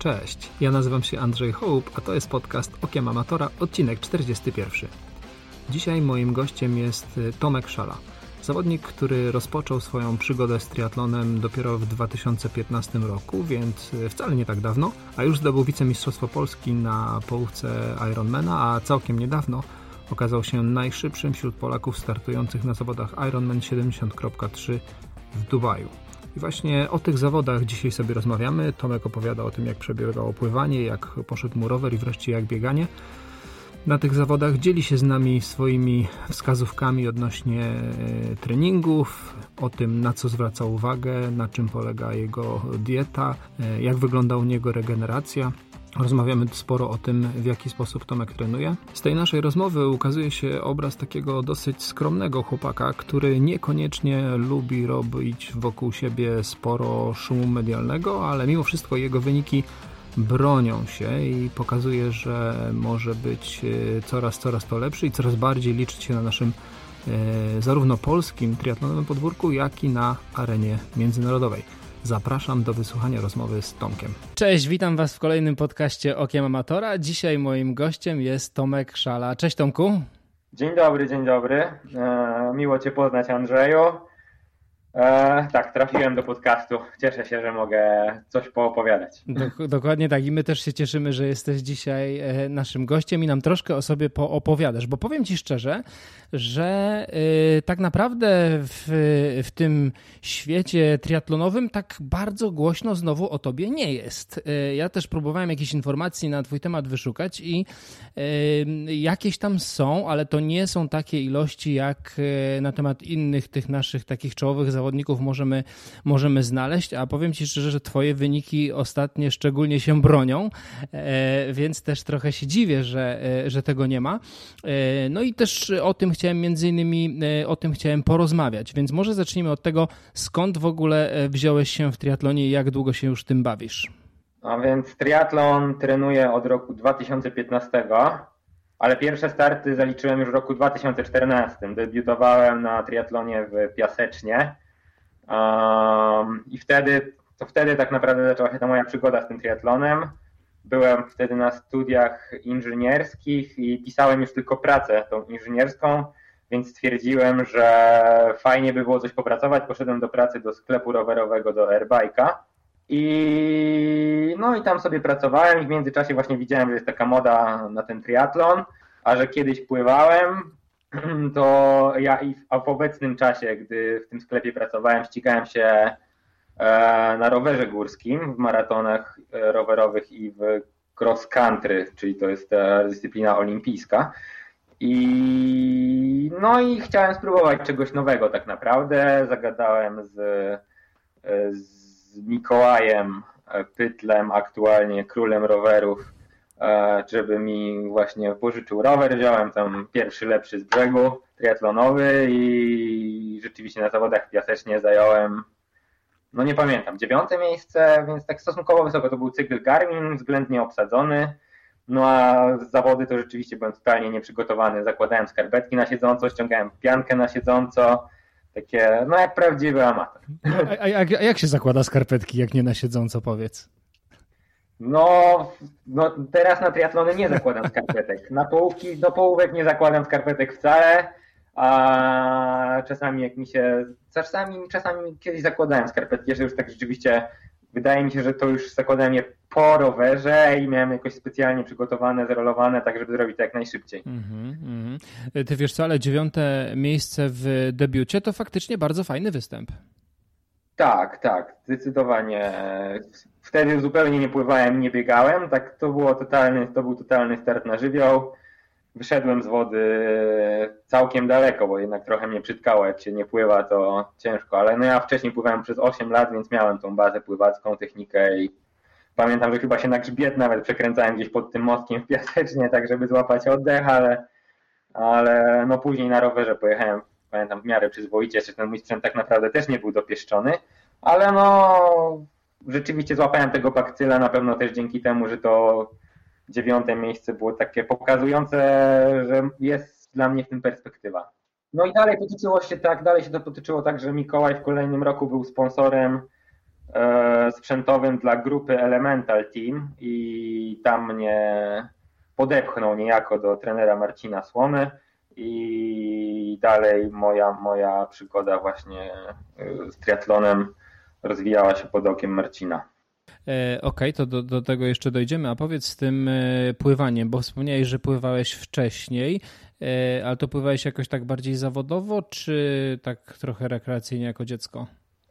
Cześć, ja nazywam się Andrzej Hołb, a to jest podcast Okiem Amatora, odcinek 41. Dzisiaj moim gościem jest y, Tomek Szala. Zawodnik, który rozpoczął swoją przygodę z triatlonem dopiero w 2015 roku, więc y, wcale nie tak dawno, a już zdobył wicemistrzostwo Polski na połówce Ironmana, a całkiem niedawno okazał się najszybszym wśród Polaków startujących na zawodach Ironman 70.3 w Dubaju. Właśnie o tych zawodach dzisiaj sobie rozmawiamy. Tomek opowiada o tym, jak przebiegało pływanie, jak poszedł mu rower i wreszcie jak bieganie. Na tych zawodach dzieli się z nami swoimi wskazówkami odnośnie e, treningów, o tym na co zwraca uwagę, na czym polega jego dieta, e, jak wygląda u niego regeneracja. Rozmawiamy sporo o tym, w jaki sposób Tomek trenuje. Z tej naszej rozmowy ukazuje się obraz takiego dosyć skromnego chłopaka, który niekoniecznie lubi robić wokół siebie sporo szumu medialnego, ale mimo wszystko jego wyniki bronią się i pokazuje, że może być e, coraz, coraz to lepszy i coraz bardziej liczyć się na naszym e, zarówno polskim triatlonowym podwórku, jak i na arenie międzynarodowej. Zapraszam do wysłuchania rozmowy z Tomkiem. Cześć, witam Was w kolejnym podcaście Okiem Amatora. Dzisiaj moim gościem jest Tomek Szala. Cześć Tomku. Dzień dobry, dzień dobry. E, miło Cię poznać Andrzeju. E, tak, trafiłem do podcastu. Cieszę się, że mogę coś poopowiadać. dokładnie tak. I my też się cieszymy, że jesteś dzisiaj e, naszym gościem i nam troszkę o sobie poopowiadasz. Bo powiem Ci szczerze, że e, tak naprawdę w, w tym świecie triatlonowym tak bardzo głośno znowu o Tobie nie jest. E, ja też próbowałem jakieś informacji na Twój temat wyszukać i jakieś tam są, ale to nie są takie ilości jak na temat innych tych naszych takich czołowych zawodników możemy, możemy znaleźć, a powiem Ci szczerze, że Twoje wyniki ostatnie szczególnie się bronią, e, więc też trochę się dziwię, że, e, że tego nie ma. E, no i też o tym chciałem między innymi o tym chciałem porozmawiać, więc może zacznijmy od tego, skąd w ogóle wziąłeś się w triatlonie i jak długo się już tym bawisz? A więc triatlon trenuję od roku 2015, ale pierwsze starty zaliczyłem już w roku 2014. Debiutowałem na triatlonie w Piasecznie Um, I wtedy, to wtedy tak naprawdę zaczęła się ta moja przygoda z tym triatlonem. Byłem wtedy na studiach inżynierskich i pisałem już tylko pracę tą inżynierską, więc stwierdziłem, że fajnie by było coś popracować. Poszedłem do pracy do sklepu rowerowego, do Airbike'a. I no i tam sobie pracowałem i w międzyczasie właśnie widziałem, że jest taka moda na ten triatlon, a że kiedyś pływałem, to ja i w, w obecnym czasie, gdy w tym sklepie pracowałem, ścigałem się e, na rowerze górskim, w maratonach e, rowerowych i w cross country, czyli to jest dyscyplina olimpijska. I no i chciałem spróbować czegoś nowego tak naprawdę. Zagadałem z, e, z Mikołajem Pytlem, aktualnie królem rowerów żeby mi właśnie pożyczył rower. Wziąłem tam pierwszy lepszy z brzegu, triatlonowy i rzeczywiście na zawodach piasecznie zająłem, no nie pamiętam, dziewiąte miejsce, więc tak stosunkowo wysoko to był cykl Garmin, względnie obsadzony. No a z zawody to rzeczywiście byłem totalnie nieprzygotowany. Zakładałem skarpetki na siedząco, ściągałem piankę na siedząco. Takie, no jak prawdziwy amator. A, a, a jak się zakłada skarpetki, jak nie na siedząco, powiedz? No, no teraz na triatlony nie zakładam skarpetek. Na połówki, do połówek nie zakładam skarpetek wcale, a czasami jak mi się, czasami, czasami kiedyś zakładałem skarpetki, że już tak rzeczywiście wydaje mi się, że to już zakładałem je po rowerze i miałem jakoś specjalnie przygotowane, zerolowane, tak żeby zrobić to jak najszybciej. Mm -hmm. Ty wiesz co, ale dziewiąte miejsce w debiucie to faktycznie bardzo fajny występ. Tak, tak, zdecydowanie. Wtedy zupełnie nie pływałem, nie biegałem, tak to było totalny, to był totalny start na żywioł. Wyszedłem z wody całkiem daleko, bo jednak trochę mnie przytkało, jak się nie pływa, to ciężko, ale no ja wcześniej pływałem przez 8 lat, więc miałem tą bazę pływacką, technikę i pamiętam, że chyba się na grzbiet nawet przekręcałem gdzieś pod tym mostkiem w piasecznie, tak żeby złapać oddech, ale, ale no później na rowerze pojechałem pamiętam w miarę przyzwoicie, jeszcze ten mój sprzęt tak naprawdę też nie był dopieszczony, ale no rzeczywiście złapałem tego bakcyla na pewno też dzięki temu, że to dziewiąte miejsce było takie pokazujące, że jest dla mnie w tym perspektywa. No i dalej potyczyło się tak, dalej się to potyczyło tak, że Mikołaj w kolejnym roku był sponsorem e, sprzętowym dla grupy Elemental Team i tam mnie podepchnął niejako do trenera Marcina Słomy i dalej moja, moja przygoda właśnie z triatlonem rozwijała się pod okiem Marcina. E, okej, okay, to do, do tego jeszcze dojdziemy. A powiedz z tym e, pływaniem, bo wspomniałeś, że pływałeś wcześniej, e, ale to pływałeś jakoś tak bardziej zawodowo, czy tak trochę rekreacyjnie jako dziecko?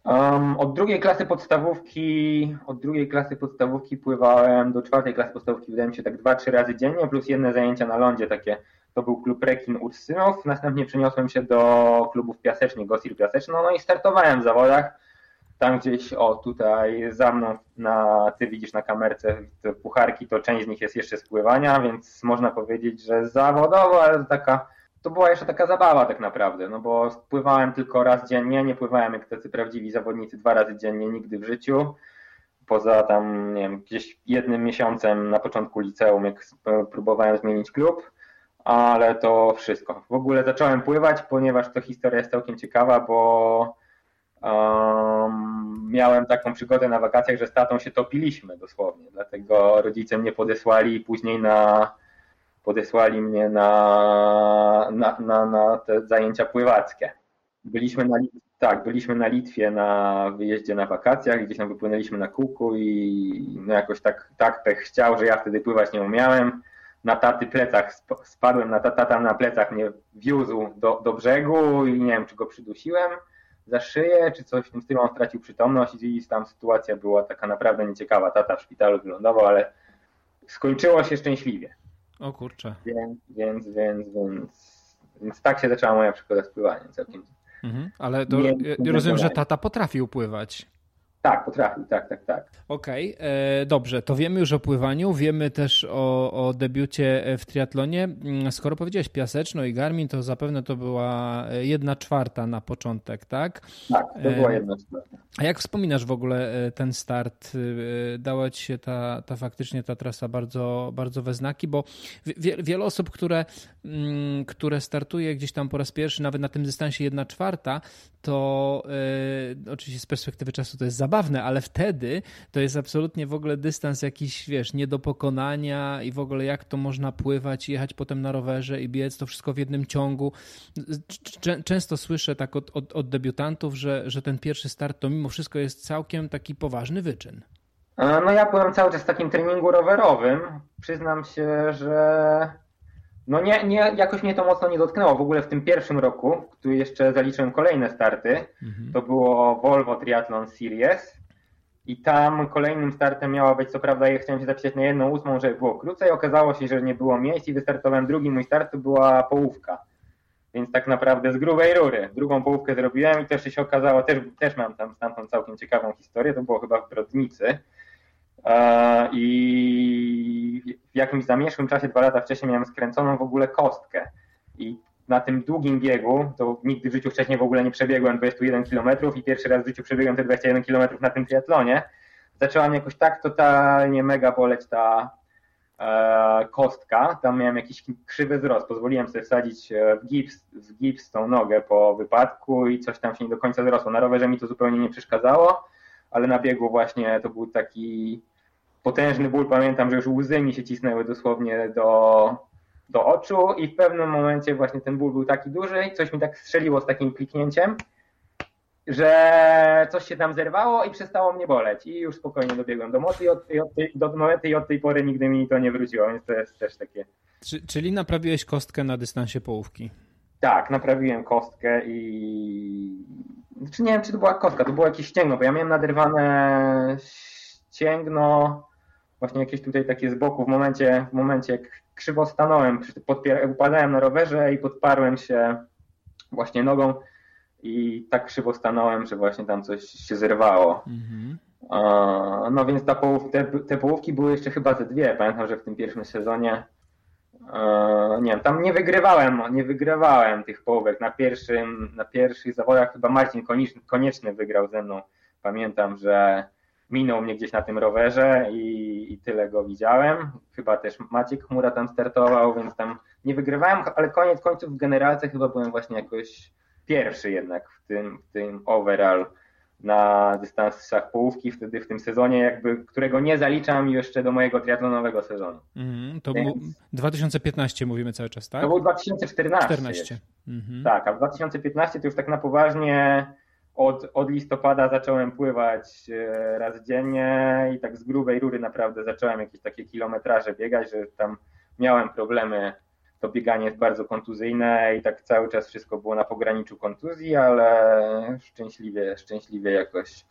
Um, od drugiej klasy podstawówki, od drugiej klasy podstawówki pływałem do czwartej klasy podstawówki, wydaje mi się, tak dwa, trzy razy dziennie, plus jedne zajęcia na lądzie, takie, to był klub Rekin Ursynów, następnie przeniosłem się do klubów piasecznych, Gosir Piaseczno, no i startowałem w zawodach, tam gdzieś, o tutaj za mną, na, ty widzisz na kamerce te pucharki, to część z nich jest jeszcze spływania, więc można powiedzieć, że zawodowo, ale taka, to była jeszcze taka zabawa tak naprawdę, no bo pływałem tylko raz dziennie, nie pływałem jak tacy prawdziwi zawodnicy dwa razy dziennie nigdy w życiu, poza tam, nie wiem, gdzieś jednym miesiącem na początku liceum, jak próbowałem zmienić klub, ale to wszystko. W ogóle zacząłem pływać, ponieważ to historia jest całkiem ciekawa, bo Um, miałem taką przygodę na wakacjach, że z tatą się topiliśmy dosłownie, dlatego rodzice mnie podesłali później na podesłali mnie na, na, na, na te zajęcia pływackie. Byliśmy na, tak, byliśmy na Litwie na wyjeździe na wakacjach, gdzieś tam wypłynęliśmy na kółku i no jakoś tak, tak pech chciał, że ja wtedy pływać nie umiałem. Na taty plecach spadłem, na tata na plecach mnie wiózł do, do brzegu i nie wiem, czy go przydusiłem za szyję, czy coś w tym stylu, on stracił przytomność i tam sytuacja była taka naprawdę nieciekawa. Tata w szpitalu wylądował, ale skończyło się szczęśliwie. O kurczę. Więc, więc, więc, więc, więc tak się zaczęła moja przygoda z pływaniem całkiem. Mhm, ale to, nie, rozumiem, że tata potrafił pływać. Tak, potrafił, tak, tak, tak. Okej, okay, e, dobrze, to wiemy już o pływaniu, wiemy też o, o debiucie w triatlonie. Mm, skoro powiedziałeś Piaseczno i Garmin, to zapewne to była jedna czwarta na początek, tak? Tak, to była e, jedna czwarta. A jak wspominasz w ogóle e, ten start? Dała ci się ta, ta faktycznie ta trasa bardzo, bardzo we znaki, bo wie, wiele osób, które, które startuje gdzieś tam po raz pierwszy, nawet na tym dystansie jedna czwarta, to yy, oczywiście z perspektywy czasu to jest zabawne, ale wtedy to jest absolutnie w ogóle dystans jakiś, wiesz, nie do pokonania i w ogóle jak to można pływać, jechać potem na rowerze i biec, to wszystko w jednym ciągu. Często słyszę tak od, od, od debiutantów, że, że ten pierwszy start to mimo wszystko jest całkiem taki poważny wyczyn. No ja byłem cały czas w takim treningu rowerowym. Przyznam się, że no nie, nie, jakoś mnie to mocno nie dotknęło. W ogóle w tym pierwszym roku, który jeszcze zaliczyłem kolejne starty, mhm. to było Volvo Triathlon Series i tam kolejnym startem miała być, co prawda ja chciałem się zapisać na jedną ósmą, żeby było krócej, okazało się, że nie było miejsc i wystartowałem drugi mój start, to była połówka. Więc tak naprawdę z grubej rury. Drugą połówkę zrobiłem i też się okazało, też, też mam tam stamtąd całkiem ciekawą historię, to było chyba w Brodnicy. E, I w jakimś zamieszłym czasie, dwa lata wcześniej, miałem skręconą w ogóle kostkę. I na tym długim biegu, to nigdy w życiu wcześniej w ogóle nie przebiegłem 21 km i pierwszy raz w życiu przebiegłem te 21 km na tym triatlonie. Zaczęła mnie jakoś tak totalnie mega boleć ta e, kostka. Tam miałem jakiś krzywy wzrost. Pozwoliłem sobie wsadzić e, w gips, w gips tą nogę po wypadku i coś tam się nie do końca zrosło. Na rowerze mi to zupełnie nie przeszkadzało, ale na biegu właśnie to był taki potężny ból. Pamiętam, że już łzy mi się cisnęły dosłownie do, do oczu i w pewnym momencie właśnie ten ból był taki duży i coś mi tak strzeliło z takim kliknięciem, że coś się tam zerwało i przestało mnie boleć i już spokojnie dobiegłem do mocy i od, i od tej, do mety i od tej pory nigdy mi to nie wróciło, więc to jest też takie... Czyli naprawiłeś kostkę na dystansie połówki? Tak, naprawiłem kostkę i... Znaczy nie wiem, czy to była kostka, to było jakieś ścięgno, bo ja miałem naderwane ścięgno właśnie jakieś tutaj takie z boku w momencie, w momencie jak krzywo stanąłem, upadałem na rowerze i podparłem się właśnie nogą i tak krzywo stanąłem, że właśnie tam coś się zerwało. Mhm. No więc ta połów, te, te połówki były jeszcze chyba ze dwie. Pamiętam, że w tym pierwszym sezonie nie wiem, tam nie wygrywałem, nie wygrywałem tych połówek. Na pierwszym, na pierwszych zawodach chyba Marcin Konieczny, Konieczny wygrał ze mną. Pamiętam, że minął mnie gdzieś na tym rowerze i, i, tyle go widziałem. Chyba też Maciek Chmura tam startował, więc tam nie wygrywałem, ale koniec końców w generalce chyba byłem właśnie jakoś pierwszy jednak w tym, w tym overall na dystansach połówki wtedy w tym sezonie, jakby, którego nie zaliczam jeszcze do mojego triatlonowego sezonu. Mm, to Więc... 2015 mówimy cały czas, tak? To był 2014. 14. Mhm. Tak, a w 2015 to już tak na poważnie od, od listopada zacząłem pływać e, raz dziennie i tak z grubej rury naprawdę zacząłem jakieś takie kilometraże biegać, że tam miałem problemy. To bieganie jest bardzo kontuzyjne i tak cały czas wszystko było na pograniczu kontuzji, ale szczęśliwie, szczęśliwie jakoś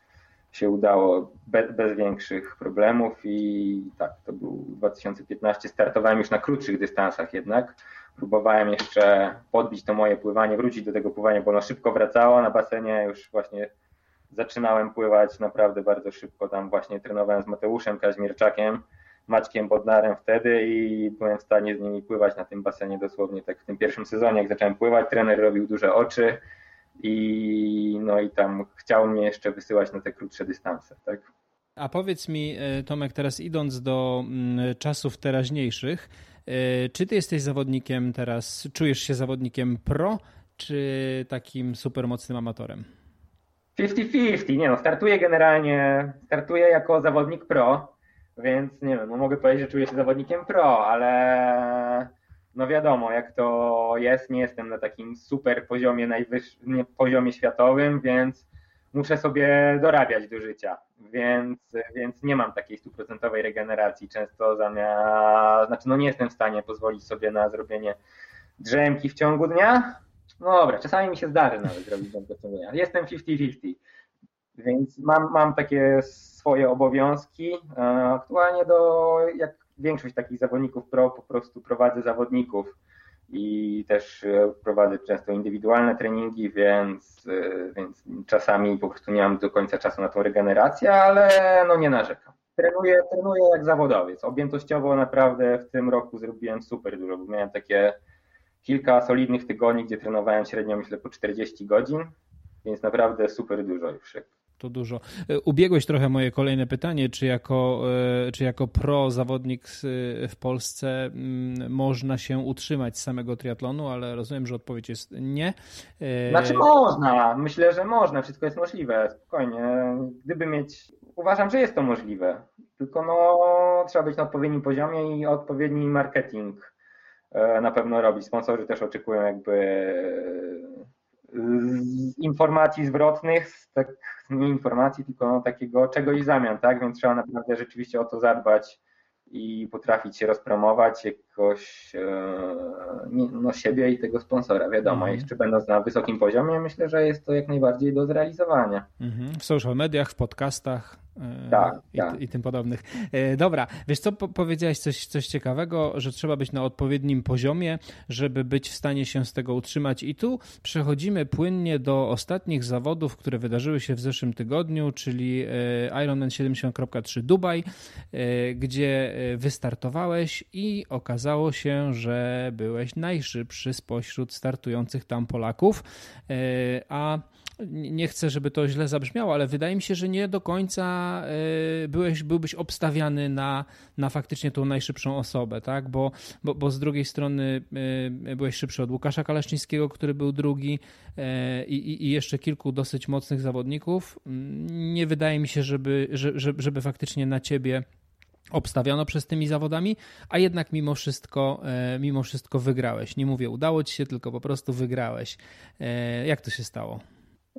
się udało bez, bez większych problemów i tak, to był 2015. Startowałem już na krótszych dystansach jednak. Próbowałem jeszcze podbić to moje pływanie, wrócić do tego pływania, bo ono szybko wracało na basenie, już właśnie zaczynałem pływać naprawdę bardzo szybko, tam właśnie trenowałem z Mateuszem Kaźmierczakiem, Maćkiem Bodnarem wtedy i byłem w stanie z nimi pływać na tym basenie dosłownie tak w tym pierwszym sezonie, jak zacząłem pływać, trener robił duże oczy i no i tam chciał mnie jeszcze wysyłać na te krótsze dystanse, tak. A powiedz mi, e, Tomek, teraz idąc do mm, czasów teraźniejszych, E, czy ty jesteś zawodnikiem teraz, czujesz się zawodnikiem pro, czy takim super mocnym amatorem? 50-50, nie no, startuję generalnie, startuję jako zawodnik pro, więc nie wiem, no mogę powiedzieć, że czuję się zawodnikiem pro, ale no wiadomo, jak to jest, nie jestem na takim super poziomie, najwyższym poziomie światowym, więc muszę sobie dorabiać do życia, więc, więc nie mam takiej stuprocentowej regeneracji. Często zamiast, znaczy no nie jestem w stanie pozwolić sobie na zrobienie drzemki w ciągu dnia. No dobra, czasami mi się zdarzy nawet zrobić drzemkę w ciągu dnia. Jestem 50-50, więc mam, mam takie swoje obowiązki. E, aktualnie do, jak większość takich zawodników pro, po prostu prowadzę zawodników i też e, prowadzę często indywidualne treningi, więc, e, więc czasami po prostu nie mam do końca czasu na tą regenerację, ale no nie narzekam. Trenuję, trenuję jak zawodowiec. Objętościowo naprawdę w tym roku zrobiłem super dużo, bo miałem takie kilka solidnych tygodni, gdzie trenowałem średnio myślę po 40 godzin, więc naprawdę super dużo już to dużo. E, ubiegłeś trochę moje kolejne pytanie, czy jako, e, czy jako pro zawodnik w Polsce mm, można się utrzymać z samego triatlonu, ale rozumiem, że odpowiedź jest nie. E, znaczy można, myślę, że można, wszystko jest możliwe, spokojnie. Gdyby mieć, uważam, że jest to możliwe, tylko no trzeba być na odpowiednim poziomie i odpowiedni marketing na pewno robić. Sponsorzy też oczekują jakby informacji zwrotnych, tak, nie informacji, tylko no, takiego czegoś w zamian, tak? Więc trzeba naprawdę rzeczywiście o to zadbać i potrafić się rozpromować jakoś e, no, siebie i tego sponsora, wiadomo. Mhm. Jeszcze będąc na wysokim poziomie, myślę, że jest to jak najbardziej do zrealizowania. Mhm. W social mediach, w podcastach tak, i, tak. i tym podobnych. E, dobra, wiesz co, powiedziałeś coś, coś ciekawego, że trzeba być na odpowiednim poziomie, żeby być w stanie się z tego utrzymać i tu przechodzimy płynnie do ostatnich zawodów, które wydarzyły się w zeszłym tygodniu, czyli e, Ironman 70.3 Dubaj, gdzie wystartowałeś i okazało się, że byłeś najszybszy spośród startujących tam Polaków, a nie chcę, żeby to źle zabrzmiało, ale wydaje mi się, że nie do końca e, byłeś, byłbyś obstawiany na, na faktycznie tą najszybszą osobę, tak? Bo, bo, bo z drugiej strony e, byłeś szybszy od Łukasza Kaleszczyńskiego, który był drugi e, i, i jeszcze kilku dosyć mocnych zawodników. Nie wydaje mi się, żeby, żeby, żeby faktycznie na ciebie obstawiono przez tymi zawodami, a jednak mimo wszystko, mimo wszystko wygrałeś. Nie mówię udało ci się, tylko po prostu wygrałeś. Jak to się stało?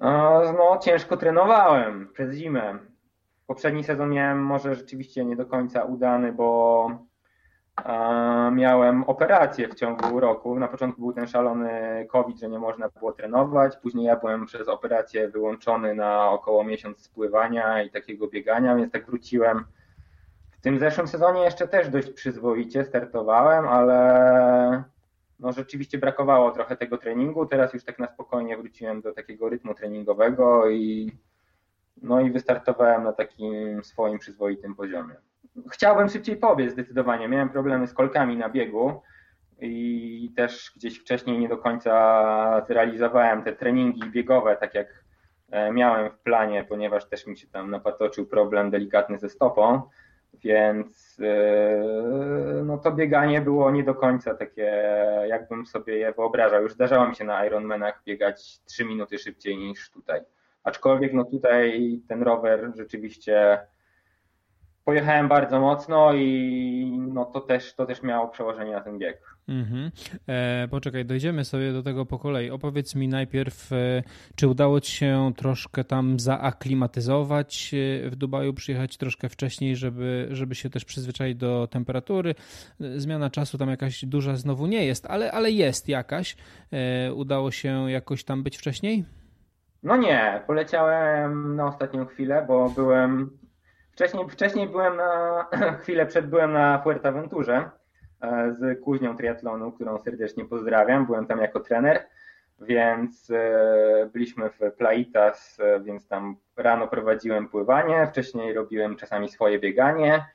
No, ciężko trenowałem przez zimę. Poprzedni sezon miałem może rzeczywiście nie do końca udany, bo miałem operację w ciągu roku. Na początku był ten szalony COVID, że nie można było trenować. Później ja byłem przez operację wyłączony na około miesiąc spływania i takiego biegania, więc tak wróciłem. W tym zeszłym sezonie jeszcze też dość przyzwoicie startowałem, ale no rzeczywiście brakowało trochę tego treningu. Teraz już tak na spokojnie wróciłem do takiego rytmu treningowego i no i wystartowałem na takim swoim przyzwoitym poziomie. Chciałbym szybciej pobiec zdecydowanie. Miałem problemy z kolkami na biegu i też gdzieś wcześniej nie do końca zrealizowałem te treningi biegowe tak jak e, miałem w planie, ponieważ też mi się tam napatoczył problem delikatny ze stopą więc yy, no to bieganie było nie do końca takie, jakbym sobie je wyobrażał. Już zdarzało mi się na Ironmanach biegać 3 minuty szybciej niż tutaj. Aczkolwiek no tutaj ten rower rzeczywiście pojechałem bardzo mocno i no to też, to też miało przełożenie na ten bieg. Mhm. E, poczekaj, dojdziemy sobie do tego po kolei. Opowiedz mi najpierw, e, czy udało ci się troszkę tam zaaklimatyzować e, w Dubaju, przyjechać troszkę wcześniej, żeby, żeby się też przyzwyczaić do temperatury. E, zmiana czasu tam jakaś duża znowu nie jest, ale, ale jest jakaś. E, udało się jakoś tam być wcześniej? No nie, poleciałem na ostatnią chwilę, bo byłem Wcześniej, wcześniej byłem na chwilę przed byłem na Fuerteventurze e, z kuźnią triatlonu, którą serdecznie pozdrawiam. Byłem tam jako trener, więc e, byliśmy w Plaitas, e, więc tam rano prowadziłem pływanie, wcześniej robiłem czasami swoje bieganie.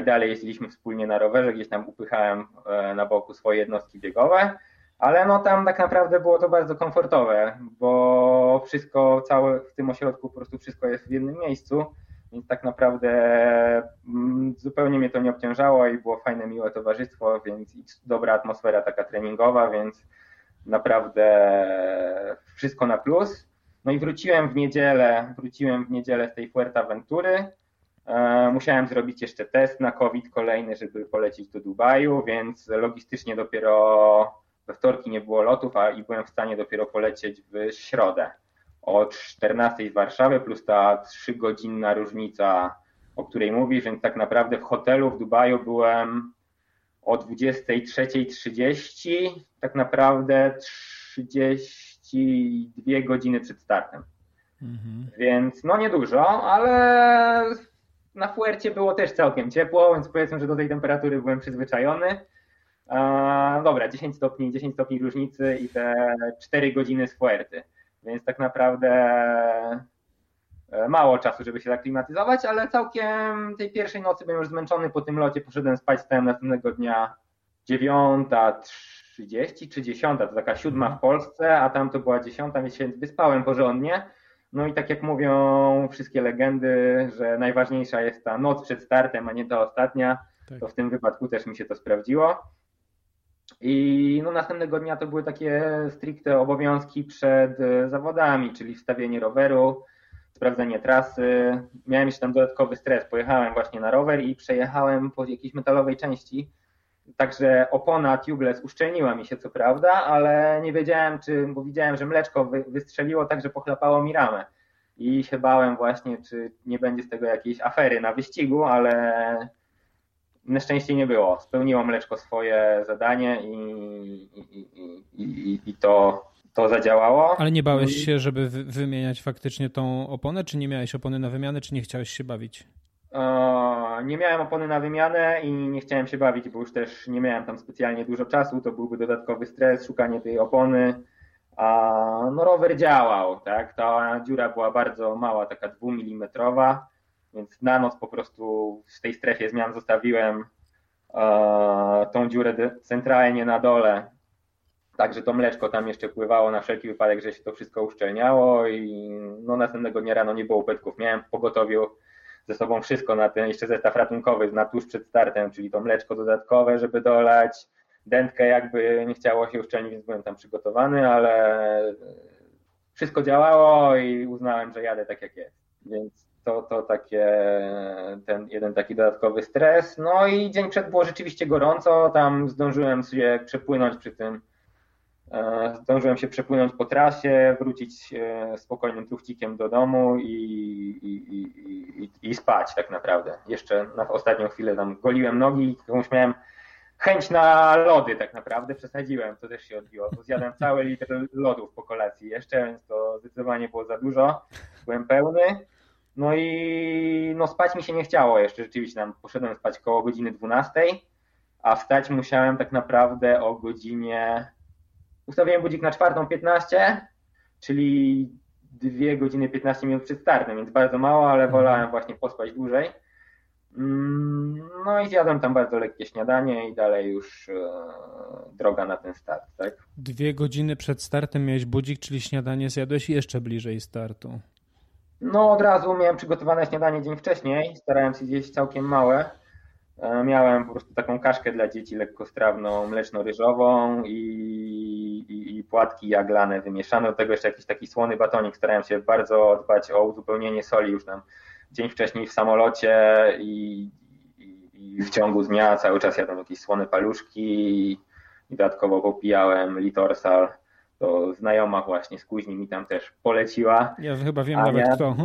I dalej jeździliśmy wspólnie na rowerze, gdzieś tam upychałem na boku swoje jednostki biegowe, ale no tam tak naprawdę było to bardzo komfortowe, bo wszystko całe w tym ośrodku po prostu wszystko jest w jednym miejscu więc tak naprawdę mm, zupełnie mnie to nie obciążało i było fajne, miłe towarzystwo, więc dobra atmosfera taka treningowa, więc naprawdę wszystko na plus. No i wróciłem w niedzielę, wróciłem w niedzielę z tej Fuerteventury. E, musiałem zrobić jeszcze test na COVID kolejny, żeby polecieć do Dubaju, więc logistycznie dopiero we wtorki nie było lotów, a i byłem w stanie dopiero polecieć w środę o 14 z Warszawy, plus ta 3-godzinna różnica, o której mówisz, więc tak naprawdę w hotelu w Dubaju byłem o 23.30, tak naprawdę 32 godziny przed startem. Mhm. Więc no niedużo, ale na Fuercie było też całkiem ciepło, więc powiedzmy, że do tej temperatury byłem przyzwyczajony. Dobra, 10 stopni, 10 stopni różnicy i te 4 godziny z Fuerty. Więc tak naprawdę e, mało czasu, żeby się zaklimatyzować, ale całkiem tej pierwszej nocy byłem już zmęczony po tym locie, poszedłem spać, stałem następnego dnia 9.30 czy 10, to taka siódma w Polsce, a tam to była 10, więc wyspałem porządnie. No i tak jak mówią wszystkie legendy, że najważniejsza jest ta noc przed startem, a nie ta ostatnia, tak. to w tym wypadku też mi się to sprawdziło. I no, następnego dnia to były takie stricte obowiązki przed e, zawodami, czyli wstawienie roweru, sprawdzenie trasy. Miałem jeszcze tam dodatkowy stres. Pojechałem właśnie na rower i przejechałem po jakiejś metalowej części. Także opona tubeless uszczelniła mi się co prawda, ale nie wiedziałem, czy, bo widziałem, że mleczko wystrzeliło tak, że pochlapało mi ramę. I się bałem właśnie, czy nie będzie z tego jakiejś afery na wyścigu, ale na szczęście nie było. Spełniło mleczko swoje zadanie i, i, i, i, to, to zadziałało. Ale nie bałeś się, żeby wymieniać faktycznie tą oponę, czy nie miałeś opony na wymianę, czy nie chciałeś się bawić? nie miałem opony na wymianę i nie chciałem się bawić, bo już też nie miałem tam specjalnie dużo czasu, to byłby dodatkowy stres, szukanie tej opony. No rower działał, tak? Ta dziura była bardzo mała, taka dwumilimetrowa więc na noc po prostu w tej strefie zmian zostawiłem e, tą dziurę centralnie na dole, Także to mleczko tam jeszcze pływało na wszelki wypadek, że się to wszystko uszczelniało i no następnego dnia rano nie było ubytków. Miałem w pogotowiu ze sobą wszystko na ten jeszcze zestaw ratunkowy na tuż przed startem, czyli to mleczko dodatkowe, żeby dolać, dętkę jakby nie chciało się uszczelnić, więc byłem tam przygotowany, ale wszystko działało i uznałem, że jadę tak jak jest. Więc to, to takie, ten jeden taki dodatkowy stres. No i dzień przed było rzeczywiście gorąco, tam zdążyłem się przepłynąć przy tym, e, zdążyłem się przepłynąć po trasie, wrócić e, spokojnym truchcikiem do domu i, i, i, i, spać tak naprawdę. Jeszcze na ostatnią chwilę tam goliłem nogi, jakąś miałem chęć na lody tak naprawdę, przesadziłem, to też się odbiło, zjadłem cały litr lodów po kolacji jeszcze, więc to zdecydowanie było za dużo, byłem pełny. No i no spać mi się nie chciało jeszcze rzeczywiście, tam poszedłem spać koło godziny 12, a wstać musiałem tak naprawdę o godzinie, ustawiłem budzik na 4.15, czyli 2 godziny 15 minut przed startem, więc bardzo mało, ale mhm. wolałem właśnie pospać dłużej. Mm, no i zjadłem tam bardzo lekkie śniadanie i dalej już e, droga na ten start, tak? Dwie godziny przed startem miałeś budzik, czyli śniadanie zjadłeś jeszcze bliżej startu. No od razu miałem przygotowane śniadanie dzień wcześniej, starałem się zjeść całkiem małe. E, miałem po prostu taką kaszkę dla dzieci lekkostrawną, mleczno-ryżową i, i, i płatki jaglane wymieszane, do tego jeszcze jakiś taki słony batonik. Starałem się bardzo dbać o uzupełnienie soli już tam dzień wcześniej w samolocie i, i, i w ciągu dnia cały czas jadłem jakieś słone paluszki i dodatkowo popijałem litorsal. To znajoma właśnie z Kuźni mi tam też poleciła. Ja chyba wiem Ania, nawet kto.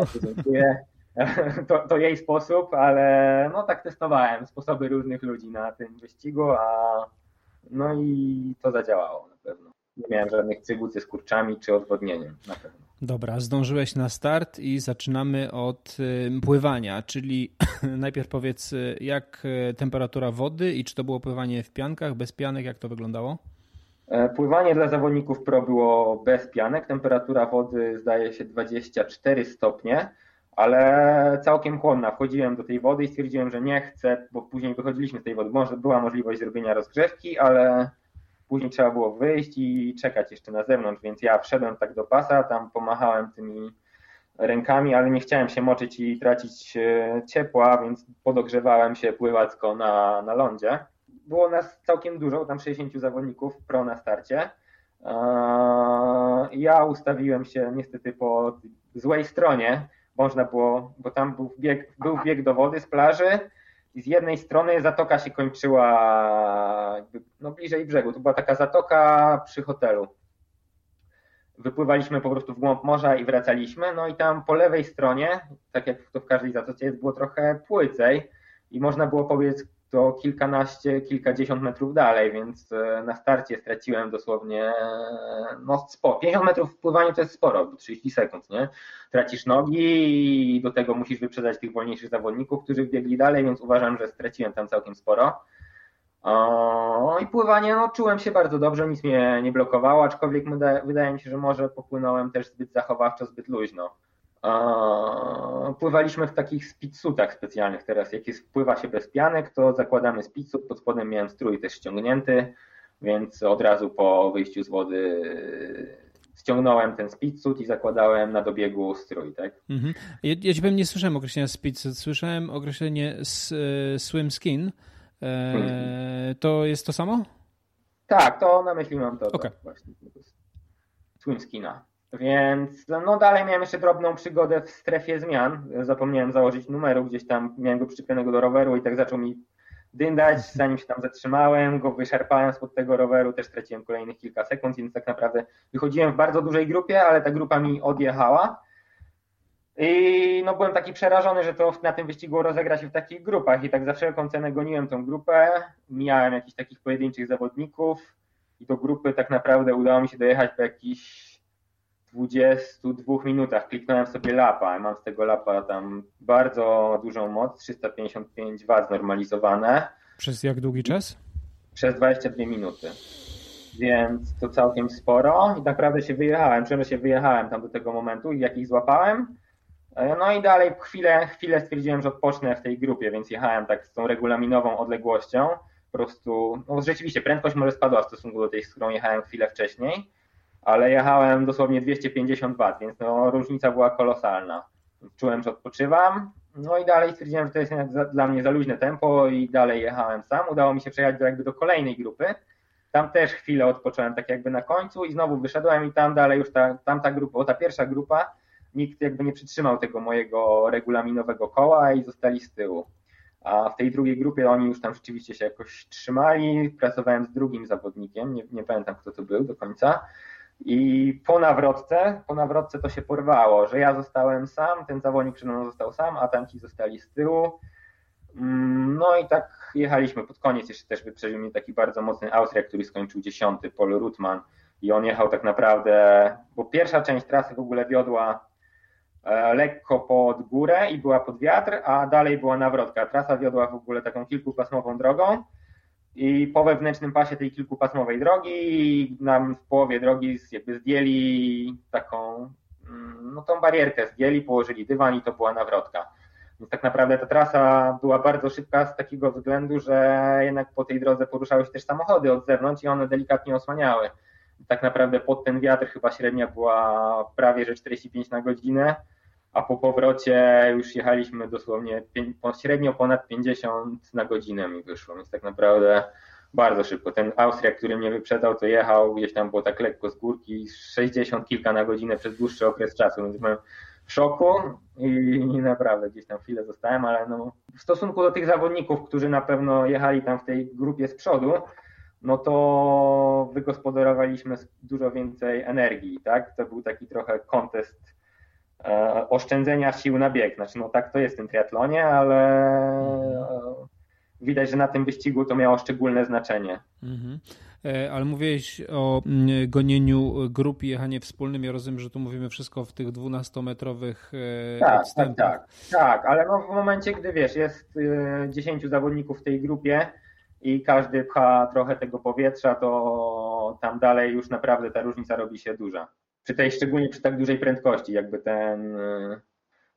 To, to jej sposób, ale no tak testowałem sposoby różnych ludzi na tym wyścigu, a no i to zadziałało na pewno. Nie miałem żadnych cygłucy z kurczami czy odwodnieniem na pewno. Dobra, zdążyłeś na start i zaczynamy od y, pływania, czyli najpierw powiedz y, jak y, temperatura wody i czy to było pływanie w piankach, bez pianek, jak to wyglądało? E, pływanie dla zawodników pro było bez pianek, temperatura wody zdaje się 24 stopnie ale całkiem chłonna. Wchodziłem do tej wody i stwierdziłem, że nie chcę, bo później wychodziliśmy z tej wody. Może była możliwość zrobienia rozgrzewki, ale później trzeba było wyjść i czekać jeszcze na zewnątrz, więc ja wszedłem tak do pasa, tam pomachałem tymi rękami, ale nie chciałem się moczyć i tracić e, ciepła, więc podogrzewałem się pływacko na, na lądzie. Było nas całkiem dużo, tam 60 zawodników pro na starcie. Ja ustawiłem się niestety po złej stronie, można było, bo tam był bieg, był bieg do wody z plaży i z jednej strony zatoka się kończyła no bliżej brzegu. To była taka zatoka przy hotelu. Wypływaliśmy po prostu w głąb morza i wracaliśmy. No i tam po lewej stronie, tak jak to w każdej zatoce jest, było trochę płycej i można było powiedzieć to kilkanaście, kilkadziesiąt metrów dalej, więc e, na starcie straciłem dosłownie e, no sporo. 50 metrów w pływaniu to jest sporo, 30 sekund, nie? Tracisz nogi i do tego musisz wyprzedzać tych wolniejszych zawodników, którzy biegli dalej, więc uważam, że straciłem tam całkiem sporo. O, I pływanie, no czułem się bardzo dobrze, nic mnie nie blokowało, aczkolwiek wydaje mi się, że może popłynąłem też zbyt zachowawczo, zbyt luźno. Pływaliśmy w takich speedsuitach specjalnych teraz. Jak jest, pływa się bez pianek, to zakładamy speedsuit, pod spodem miałem strój też ściągnięty, więc od razu po wyjściu z wody ściągnąłem ten speedsuit i zakładałem na dobiegu strój, tak? Mhm. Ja, ja ci powiem, nie słyszałem określenia speedsuit, słyszałem określenie swim skin. E, to jest to samo? Tak, to na myśli mam to, okay. to właśnie. Swim skina. Więc no dalej miałem jeszcze drobną przygodę w strefie zmian. Zapomniałem założyć numeru, gdzieś tam miałem go przyczepionego do roweru i tak zaczął mi dyndać, zanim się tam zatrzymałem, go wyszarpałem spod tego roweru, też straciłem kolejnych kilka sekund, więc tak naprawdę wychodziłem w bardzo dużej grupie, ale ta grupa mi odjechała. I no byłem taki przerażony, że to na tym wyścigu rozegra się w takich grupach i tak za wszelką cenę goniłem tą grupę, mijałem jakichś takich pojedynczych zawodników i do grupy tak naprawdę udało mi się dojechać po jakichś 22 minutach kliknąłem sobie lapa. Mam z tego lapa tam bardzo dużą moc, 355 W znormalizowane. Przez jak długi czas? Przez 22 minuty. Więc to całkiem sporo i naprawdę się wyjechałem. Czułem, że się wyjechałem tam do tego momentu i jak ich złapałem. E, no i dalej chwilę, chwilę stwierdziłem, że odpocznę w tej grupie, więc jechałem tak z tą regulaminową odległością. Po prostu, no rzeczywiście prędkość może spadła w stosunku do tej, z którą jechałem chwilę wcześniej ale jechałem dosłownie 250 W, więc no, różnica była kolosalna. Czułem, że odpoczywam, no i dalej stwierdziłem, że to jest dla mnie za luźne tempo i dalej jechałem sam. Udało mi się przejechać do, jakby do kolejnej grupy. Tam też chwilę odpocząłem tak jakby na końcu i znowu wyszedłem i tam dalej już ta, tamta grupa, bo ta pierwsza grupa, nikt jakby nie przytrzymał tego mojego regulaminowego koła i zostali z tyłu. A w tej drugiej grupie oni już tam rzeczywiście się jakoś trzymali. Pracowałem z drugim zawodnikiem, nie, nie pamiętam kto to był do końca. I po nawrotce, po nawrotce to się porwało, że ja zostałem sam, ten zawodnik przede mną został sam, a tamci zostali z tyłu. Mm, no i tak jechaliśmy pod koniec, jeszcze też wyprzedził mnie taki bardzo mocny Austriak, który skończył dziesiąty, Paul Rutman i on jechał tak naprawdę, bo pierwsza część trasy w ogóle wiodła e, lekko pod górę i była pod wiatr, a dalej była nawrotka. Trasa wiodła w ogóle taką kilkupasmową drogą i po wewnętrznym pasie tej kilkupasmowej drogi nam w połowie drogi jakby zdjęli taką, mm, no tą barierkę zdjęli, położyli dywan i to była nawrotka. Więc tak naprawdę ta trasa była bardzo szybka z takiego względu, że jednak po tej drodze poruszały się też samochody od zewnątrz i one delikatnie osłaniały. Tak naprawdę pod ten wiatr chyba średnia była prawie że 45 na godzinę, a po powrocie już jechaliśmy dosłownie średnio ponad 50 na godzinę mi wyszło, więc tak naprawdę bardzo szybko. Ten Austriak, który mnie wyprzedzał, to jechał gdzieś tam było tak lekko z górki, 60 kilka na godzinę przez dłuższy okres czasu, więc byłem w szoku i, naprawdę gdzieś tam chwilę zostałem, ale no, w stosunku do tych zawodników, którzy na pewno jechali tam w tej grupie z przodu, no to wygospodarowaliśmy dużo więcej energii, tak? To był taki trochę kontest oszczędzenia sił na bieg. Znaczy, no tak to jest w tym triatlonie, ale e, widać, że na tym wyścigu to miało szczególne znaczenie. Mhm. E, ale mówiłeś o mm, gonieniu grup i jechanie wspólnym. Ja rozumiem, że tu mówimy wszystko w tych 12-metrowych e, tak, tak, odstępach. Tak, tak, tak, ale no w momencie, gdy wiesz, jest 10 e, zawodników w tej grupie i każdy pcha trochę tego powietrza, to tam dalej już naprawdę ta różnica robi się duża. Przy tej, szczególnie przy tak dużej prędkości, jakby ten,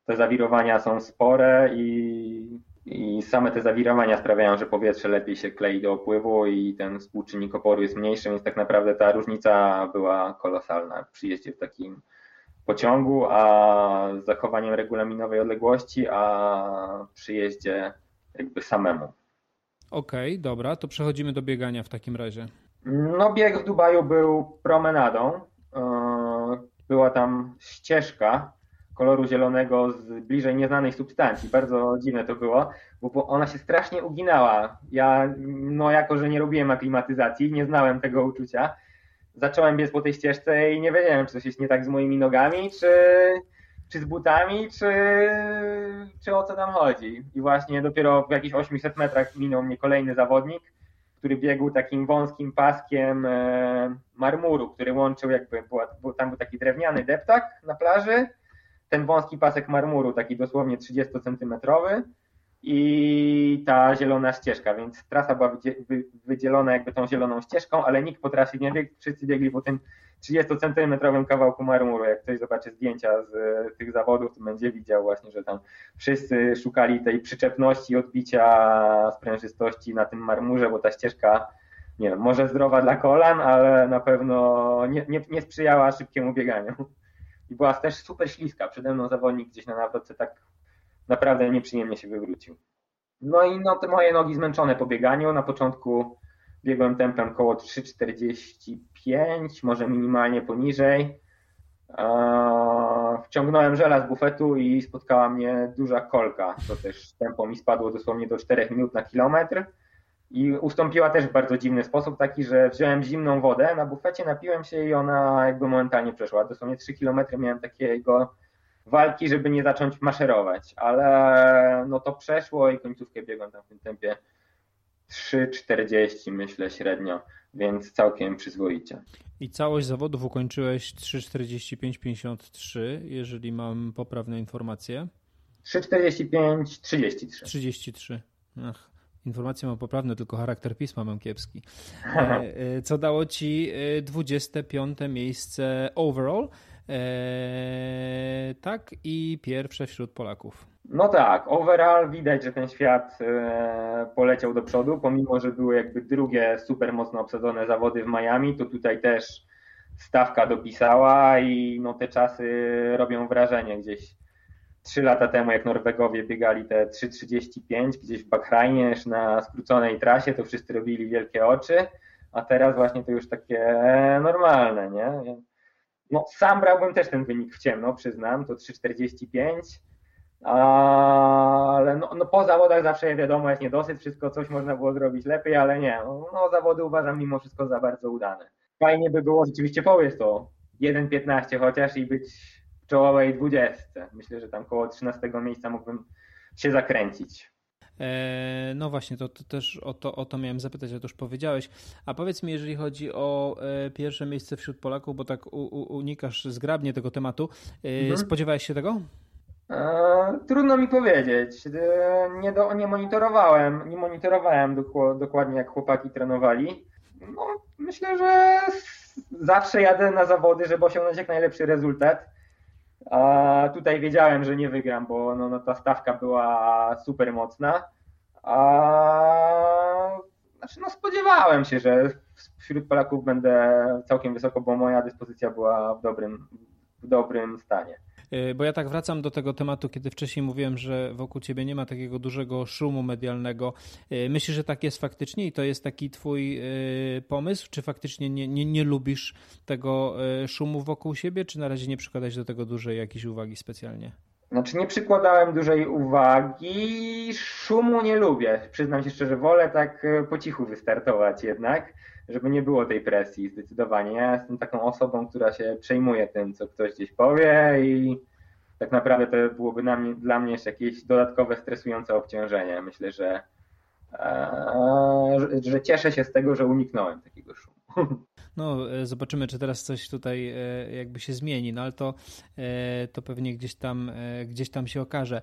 te zawirowania są spore i i same te zawirowania sprawiają, że powietrze lepiej się klei do opływu i ten współczynnik oporu jest mniejszy, więc tak naprawdę ta różnica była kolosalna przy jeździe w takim pociągu, a z zachowaniem regulaminowej odległości, a przy jeździe jakby samemu. Okej, okay, dobra, to przechodzimy do biegania w takim razie. No bieg w Dubaju był promenadą. Była tam ścieżka, koloru zielonego z bliżej nieznanej substancji. Bardzo dziwne to było, bo ona się strasznie uginała. Ja, no jako, że nie robiłem aklimatyzacji, nie znałem tego uczucia, zacząłem biec po tej ścieżce i nie wiedziałem, czy coś jest nie tak z moimi nogami, czy, czy z butami, czy, czy o co tam chodzi. I właśnie dopiero w jakichś 800 metrach minął mnie kolejny zawodnik, który biegł takim wąskim paskiem e, marmuru, który łączył jakby, była, tam był taki drewniany deptak na plaży, ten wąski pasek marmuru, taki dosłownie 30-centymetrowy i ta zielona ścieżka, więc trasa była wydzielona jakby tą zieloną ścieżką, ale nikt po trasie nie biegł, wszyscy biegli po tym 30-centymetrowym kawałku marmuru. Jak ktoś zobaczy zdjęcia z tych zawodów, to będzie widział właśnie, że tam wszyscy szukali tej przyczepności, odbicia sprężystości na tym marmurze, bo ta ścieżka, nie wiem, może zdrowa dla kolan, ale na pewno nie, nie, nie sprzyjała szybkiemu bieganiu i była też super śliska. Przede mną zawodnik gdzieś na nawrotce tak naprawdę nieprzyjemnie się wywrócił. No i no, te moje nogi zmęczone po bieganiu. Na początku biegłem tempem około 3,45, może minimalnie poniżej. Wciągnąłem żela z bufetu i spotkała mnie duża kolka. To też tempo mi spadło dosłownie do 4 minut na kilometr. I ustąpiła też w bardzo dziwny sposób, taki, że wziąłem zimną wodę na bufecie, napiłem się i ona jakby momentalnie przeszła. Dosłownie 3 km miałem takiego walki, żeby nie zacząć maszerować, ale no to przeszło i końcówkę biegłem tam w tym tempie 3,40 myślę średnio, więc całkiem przyzwoicie. I całość zawodów ukończyłeś 3,45-53, jeżeli mam poprawne informacje. 3,45-33. 33. Ach. Informacje mam poprawne, tylko charakter pisma mam kiepski. E, e, co dało ci 25 e, miejsce overall. Tak, i pierwsze wśród Polaków. No tak, overall widać, że ten świat poleciał do przodu, pomimo, że były jakby drugie super mocno obsadzone zawody w Miami, to tutaj też stawka dopisała i no te czasy robią wrażenie gdzieś trzy lata temu, jak Norwegowie biegali te 3,35 gdzieś w Bahrajnie na skróconej trasie, to wszyscy robili wielkie oczy, a teraz właśnie to już takie normalne, nie? No, sam brałbym też ten wynik w ciemno, przyznam, to 3,45, ale no, no po zawodach zawsze wiadomo jest niedosyt, wszystko coś można było zrobić lepiej, ale nie, no, no zawody uważam mimo wszystko za bardzo udane. Fajnie by było rzeczywiście powiedz to 1,15 chociaż i być czołowej dwudziestce. Myślę, że tam koło 13 miejsca mógłbym się zakręcić. E, no właśnie, to, to, też o to, o to miałem zapytać, a to już powiedziałeś. A powiedz mi, jeżeli chodzi o e, pierwsze miejsce wśród Polaków, bo tak u, u, unikasz zgrabnie tego tematu, e, mhm. spodziewałeś się tego? trudno mi powiedzieć. Nie, do, nie monitorowałem, nie monitorowałem dokładnie jak chłopaki trenowali. No, myślę, że zawsze jadę na zawody, żeby osiągnąć jak najlepszy rezultat. A tutaj wiedziałem, że nie wygram, bo no, no ta stawka była super mocna. A znaczy, no spodziewałem się, że wśród Polaków będę całkiem wysoko, bo moja dyspozycja była w dobrym, w dobrym stanie. Y, bo ja tak wracam do tego tematu, kiedy wcześniej mówiłem, że wokół ciebie nie ma takiego dużego szumu medialnego. Y, myślisz, że tak jest faktycznie i to jest taki twój y, pomysł? Czy faktycznie nie, nie, nie lubisz tego szumu wokół siebie, czy na razie nie przykładać do tego dużej jakiejś uwagi specjalnie? Znaczy nie przykładałem dużej uwagi, szumu nie lubię. Przyznam się szczerze, wolę tak po cichu wystartować jednak żeby nie było tej presji zdecydowanie. Ja jestem taką osobą, która się przejmuje tym, co ktoś gdzieś powie i tak naprawdę to byłoby mnie, dla mnie jeszcze jakieś dodatkowe stresujące obciążenie. Myślę, że, e, że cieszę się z tego, że uniknąłem takiego szumu. No, e, zobaczymy, czy teraz coś tutaj e, jakby się zmieni, no ale to, e, to pewnie gdzieś tam, gdzieś tam się okaże.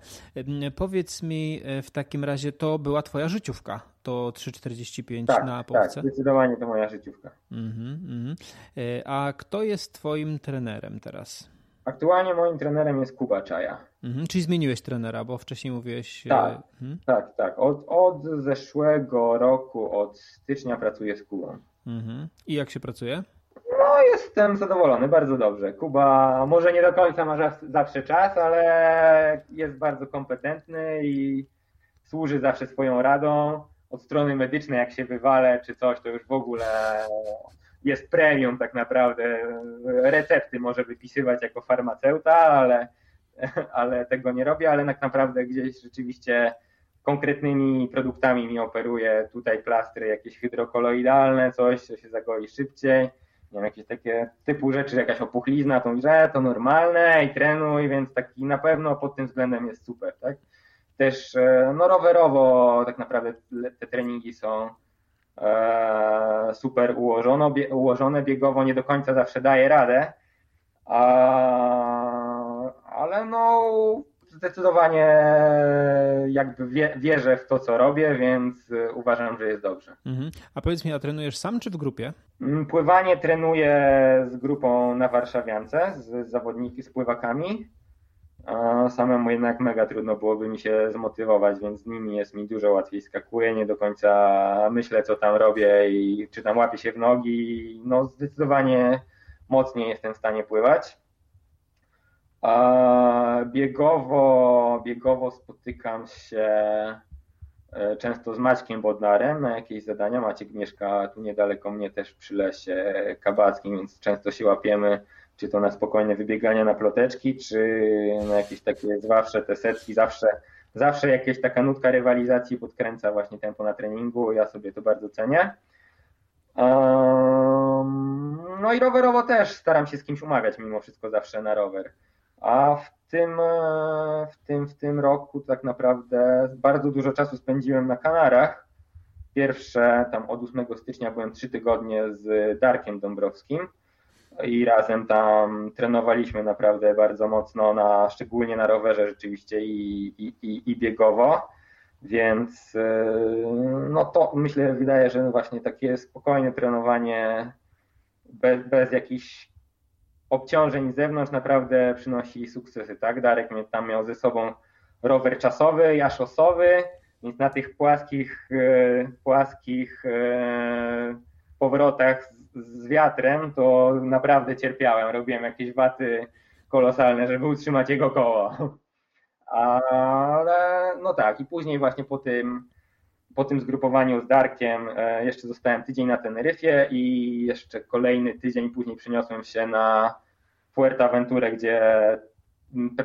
Powiedz mi w takim razie, to była twoja życiówka, to 3,45 tak, na Polsce? Tak, zdecydowanie to moja życiówka. Mhm, mhm. A kto jest twoim trenerem teraz? Aktualnie moim trenerem jest Kuba Czaja. Mhm, czyli zmieniłeś trenera, bo wcześniej mówiłeś... Tak, mhm. tak, tak. Od, od zeszłego roku, od stycznia pracuję z Kubą. Mhm. I jak się pracuje? No, jestem zadowolony, bardzo dobrze. Kuba może nie do końca ma zawsze czas, ale jest bardzo kompetentny i służy zawsze swoją radą. Od strony medycznej, jak się wywalę czy coś, to już w ogóle jest premium tak naprawdę. Recepty może wypisywać jako farmaceuta, ale, ale tego nie robię, ale tak naprawdę gdzieś rzeczywiście konkretnymi produktami mi operuje. Tutaj plastry jakieś hydrokoloidalne, coś, co się zagoi szybciej. Nie wiem, jakieś takie typu rzeczy, jakaś opuchlizna, to że to normalne i trenuj, więc taki na pewno pod tym względem jest super, tak? Też e, no rowerowo tak naprawdę te treningi są e, super ułożone, ułożone biegowo, nie do końca zawsze daje radę, ale no zdecydowanie jakby wierzę w to, co robię, więc y, uważam, że jest dobrze. Mhm. A powiedz mi, a trenujesz sam czy w grupie? Mm, pływanie trenuję z grupą na Warszawiance, z zawodniki, z pływakami. Samemu jednak mega trudno byłoby mi się zmotywować, więc z nimi jest mi dużo łatwiej. Skakuję, nie do końca myślę, co tam robię i czy tam łapię się w nogi. No zdecydowanie mocniej jestem w stanie pływać. Biegowo, biegowo spotykam się e, często z Maćkiem Bodnarem na jakieś zadania. Maciek mieszka tu niedaleko mnie też przy lesie kabackim, więc często się łapiemy, czy to na spokojne wybiegania na ploteczki, czy na jakieś takie zwawsze te setki, zawsze, zawsze jakieś taka nutka rywalizacji podkręca właśnie tempo na treningu, ja sobie to bardzo cenię. no i rowerowo też staram się z kimś umawiać mimo wszystko zawsze na rower. A w tym, e, w tym, w tym roku tak naprawdę bardzo dużo czasu spędziłem na Kanarach. Pierwsze, tam od 8 stycznia byłem trzy tygodnie z Darkiem Dąbrowskim i razem tam trenowaliśmy naprawdę bardzo mocno, na, szczególnie na rowerze rzeczywiście i, i, i, i biegowo. Więc e, no to myślę, wydaje, że właśnie takie spokojne trenowanie bez, bez jakichś obciążeń z zewnątrz naprawdę przynosi sukcesy, tak? Darek tam miał ze sobą rower czasowy, ja szosowy, więc na tych płaskich, e, płaskich e, powrotach z wiatrem to naprawdę cierpiałem. Robiłem jakieś waty kolosalne, żeby utrzymać jego koło. Ale no tak, i później właśnie po tym, po tym zgrupowaniu z Darkiem e, jeszcze zostałem tydzień na Teneryfie i jeszcze kolejny tydzień później przeniosłem się na Fuerteventurę, gdzie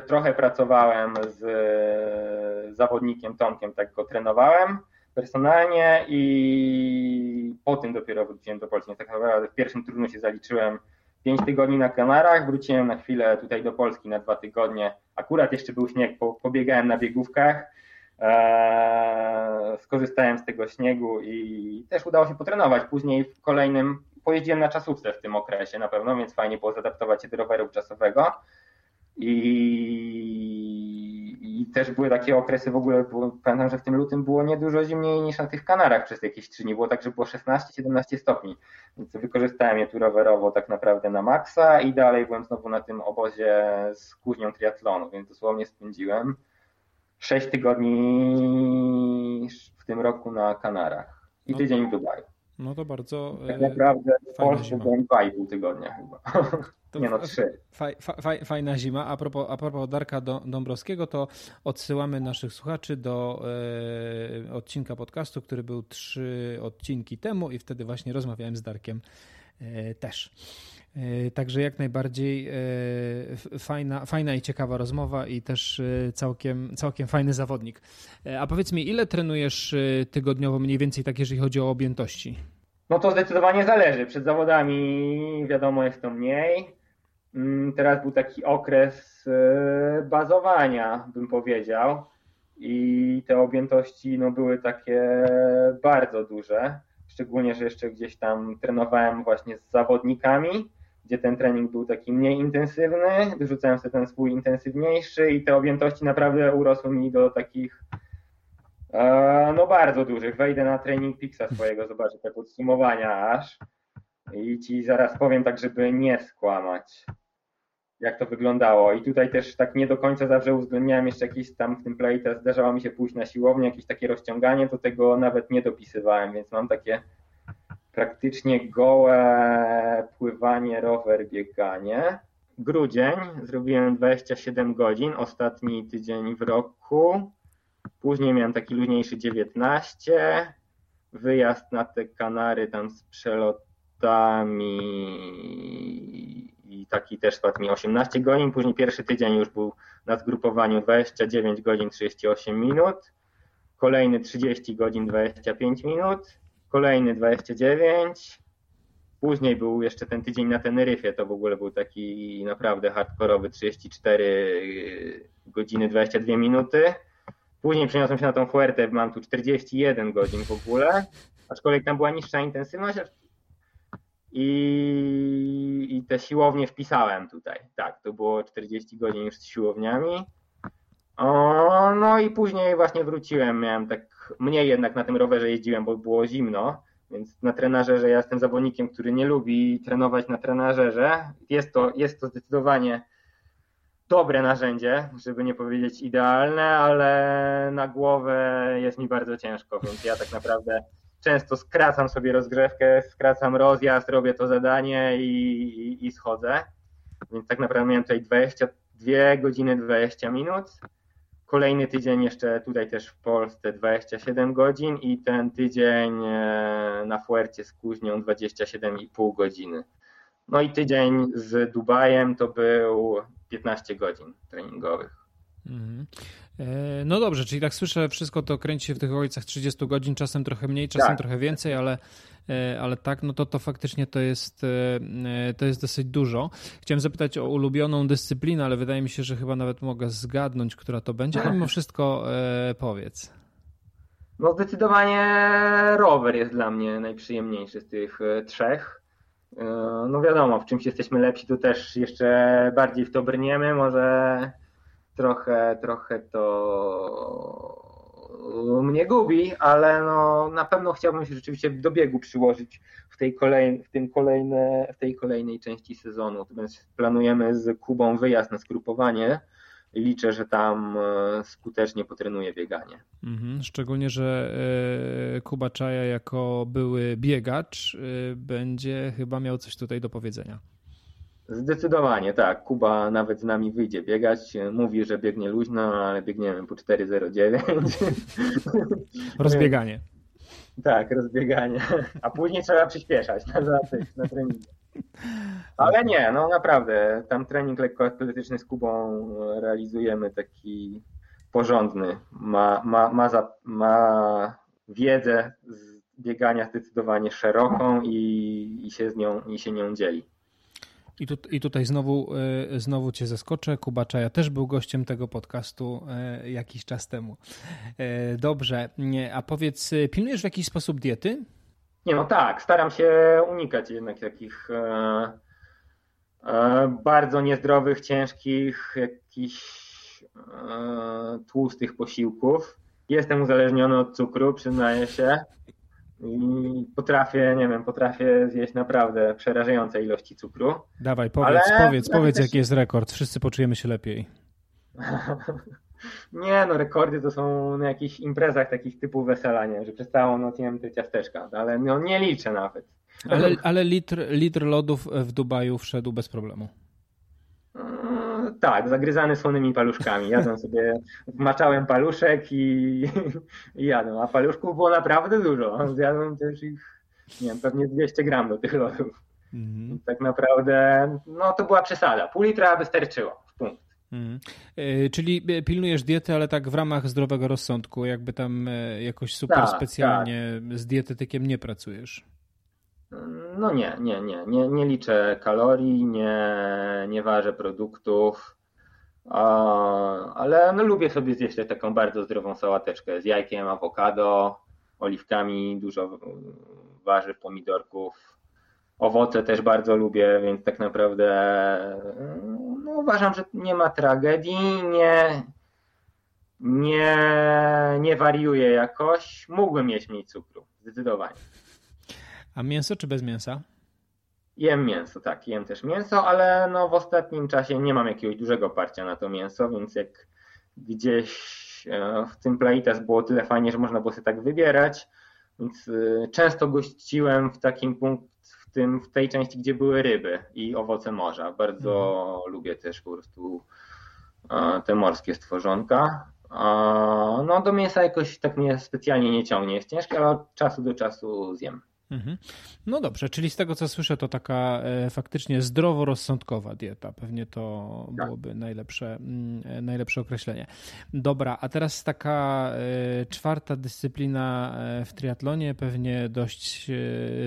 trochę pracowałem z zawodnikiem Tomkiem, tak go trenowałem personalnie i po tym dopiero wróciłem do Polski. Tak naprawdę w pierwszym turnusie się zaliczyłem 5 tygodni na Kanarach, wróciłem na chwilę tutaj do Polski na dwa tygodnie. Akurat jeszcze był śnieg, pobiegałem na biegówkach, eee, skorzystałem z tego śniegu i też udało się potrenować. Później w kolejnym pojeździłem na czasówce w tym okresie na pewno, więc fajnie było zadaptować się do roweru czasowego. I, I, też były takie okresy w ogóle, było, pamiętam, że w tym lutym było niedużo zimniej niż na tych Kanarach przez jakieś 3 dni, było tak, że było 16-17 stopni, więc wykorzystałem je tu rowerowo tak naprawdę na maksa i dalej byłem znowu na tym obozie z kuźnią triatlonu, więc dosłownie spędziłem 6 tygodni w tym roku na Kanarach i tydzień w Dubaju. No to bardzo. Tak naprawdę w Polsce byłem 2,5 tygodnia chyba. To nie no, trzy. Faj, faj, fajna zima. A propos, a propos Darka Dąbrowskiego, to odsyłamy naszych słuchaczy do e, odcinka podcastu, który był trzy odcinki temu i wtedy właśnie rozmawiałem z Darkiem e, też. E, także jak najbardziej e, fajna, fajna i ciekawa rozmowa i też e, całkiem, całkiem fajny zawodnik. A powiedz mi, ile trenujesz tygodniowo mniej więcej tak, jeżeli chodzi o objętości? No to zdecydowanie zależy. Przed zawodami wiadomo jest to mniej. Mm, teraz był taki okres bazowania, bym powiedział. I te objętości no, były takie bardzo duże. Szczególnie, że jeszcze gdzieś tam trenowałem właśnie z zawodnikami gdzie ten trening był taki mniej intensywny, wyrzucałem sobie ten swój intensywniejszy i te objętości naprawdę urosły mi do takich e, no bardzo dużych. Wejdę na trening Pixa swojego, zobaczę te podsumowania aż i ci zaraz powiem tak, żeby nie skłamać jak to wyglądało. I tutaj też tak nie do końca zawsze uwzględniałem jeszcze jakieś tam w tym playtest, zdarzało mi się pójść na siłownię, jakieś takie rozciąganie, to tego nawet nie dopisywałem, więc mam takie praktycznie gołe pływanie, rower, bieganie. Grudzień zrobiłem 27 godzin, ostatni tydzień w roku. Później miałem taki luźniejszy 19. Wyjazd na te Kanary tam z przelotami i taki też spadł mi 18 godzin. Później pierwszy tydzień już był na zgrupowaniu 29 godzin 38 minut. Kolejny 30 godzin 25 minut kolejny 29. Później był jeszcze ten tydzień na Teneryfie, to w ogóle był taki naprawdę hardkorowy 34 godziny 22 minuty. Później przeniosłem się na tą Fuerte, mam tu 41 godzin w ogóle, aczkolwiek tam była niższa intensywność i, i te siłownie wpisałem tutaj. Tak, to było 40 godzin już z siłowniami. O, no i później właśnie wróciłem, miałem tak mniej jednak na tym rowerze jeździłem, bo było zimno, więc na trenażerze ja jestem zawodnikiem, który nie lubi trenować na trenażerze. Jest to, jest to zdecydowanie dobre narzędzie, żeby nie powiedzieć idealne, ale na głowę jest mi bardzo ciężko, więc ja tak naprawdę często skracam sobie rozgrzewkę, skracam rozjazd, robię to zadanie i, i, i schodzę. Więc tak naprawdę miałem tutaj 22 godziny 20 minut Kolejny tydzień jeszcze tutaj też w Polsce 27 godzin i ten tydzień e, na Fuercie z Kuźnią 27,5 godziny. No i tydzień z Dubajem to był 15 godzin treningowych. Mhm. E, no dobrze, czyli tak słyszę, wszystko to kręci się w tych okolicach 30 godzin, czasem trochę mniej, czasem tak. trochę więcej, ale, e, ale tak, no to to faktycznie to jest, e, to jest dosyć dużo. Chciałem zapytać o ulubioną dyscyplinę, ale wydaje mi się, że chyba nawet mogę zgadnąć, która to będzie, ale mimo wszystko powiedz. No zdecydowanie rower jest dla mnie najprzyjemniejszy z tych trzech. No wiadomo, w czymś jesteśmy lepsi, to też jeszcze bardziej w to brniemy, może trochę, trochę to mnie gubi, ale no, na pewno chciałbym się rzeczywiście do biegu przyłożyć w tej, kolej, w tym kolejne, w tej kolejnej części sezonu. Więc planujemy z Kubą wyjazd na skrupowanie. Liczę, że tam e, skutecznie potrenuję bieganie. Mhm, szczególnie, że e, Kuba Czaja jako były biegacz e, będzie chyba miał coś tutaj do powiedzenia. Zdecydowanie tak. Kuba nawet z nami wyjdzie biegać. Mówi, że biegnie luźno, ale biegniemy po 4,09. Rozbieganie. Tak, rozbieganie. A później trzeba przyspieszać na, na treningu. Ale nie, no naprawdę. Tam trening lekkoatletyczny z Kubą realizujemy taki porządny. Ma, ma, ma, za, ma wiedzę z biegania zdecydowanie szeroką i, i, się z nią, i się nią dzieli. I, tu, I tutaj znowu, e, znowu cię zaskoczę. Kuba Czaja też był gościem tego podcastu e, jakiś czas temu. E, dobrze, a powiedz, pilnujesz w jakiś sposób diety? Nie, no tak, staram się unikać jednak takich bardzo niezdrowych, ciężkich, jakichś tłustych posiłków. Jestem uzależniony od cukru, przyznaję się. I potrafię, nie wiem, potrafię zjeść naprawdę przerażające ilości cukru. Dawaj, powiedz, ale... powiedz, powiedz, też... jaki jest rekord. Wszyscy poczujemy się lepiej. Nie, no rekordy to są na jakichś imprezach takich typu wesela, nie? że przez całą noc jem te ciasteczka, ale no nie liczę nawet. Ale, ale litr, litr lodów w Dubaju wszedł bez problemu. Tak, zagryzany słonymi paluszkami. Jadłem sobie, wmaczałem paluszek i, i jadłem. A paluszków było naprawdę dużo. Zjadłem też ich, nie wiem, pewnie 200 gram do tych lodów. Mhm. Tak naprawdę, no to była przesada. Pół litra wystarczyło. Punkt. Mhm. E, czyli e, pilnujesz diety, ale tak w ramach zdrowego rozsądku, jakby tam e, jakoś super tak, specjalnie tak. z dietetykiem nie pracujesz. No nie, nie, nie, nie, nie liczę kalorii, nie, nie ważę produktów, ale no lubię sobie zjeść taką bardzo zdrową sałateczkę z jajkiem, awokado, oliwkami, dużo warzyw, pomidorków. Owoce też bardzo lubię, więc tak naprawdę no, uważam, że nie ma tragedii, nie, nie, nie wariuję jakoś. Mógłbym mieć mniej cukru, zdecydowanie. A mięso czy bez mięsa? Jem mięso, tak, jem też mięso, ale no w ostatnim czasie nie mam jakiegoś dużego parcia na to mięso, więc jak gdzieś e, w tym Plaitas było tyle fajnie, że można było sobie tak wybierać, więc e, często gościłem w takim punkt, w, tym, w tej części, gdzie były ryby i owoce morza. Bardzo mhm. lubię też po prostu e, te morskie stworzonka. No do mięsa jakoś tak mnie specjalnie nie ciągnie, jest ciężkie, ale od czasu do czasu zjem. Mhm. No dobrze, czyli z tego co słyszę, to taka e, faktycznie zdroworozsądkowa dieta. Pewnie to tak. byłoby najlepsze, mm, e, najlepsze określenie. Dobra, a teraz taka e, czwarta dyscyplina w triatlonie, pewnie dość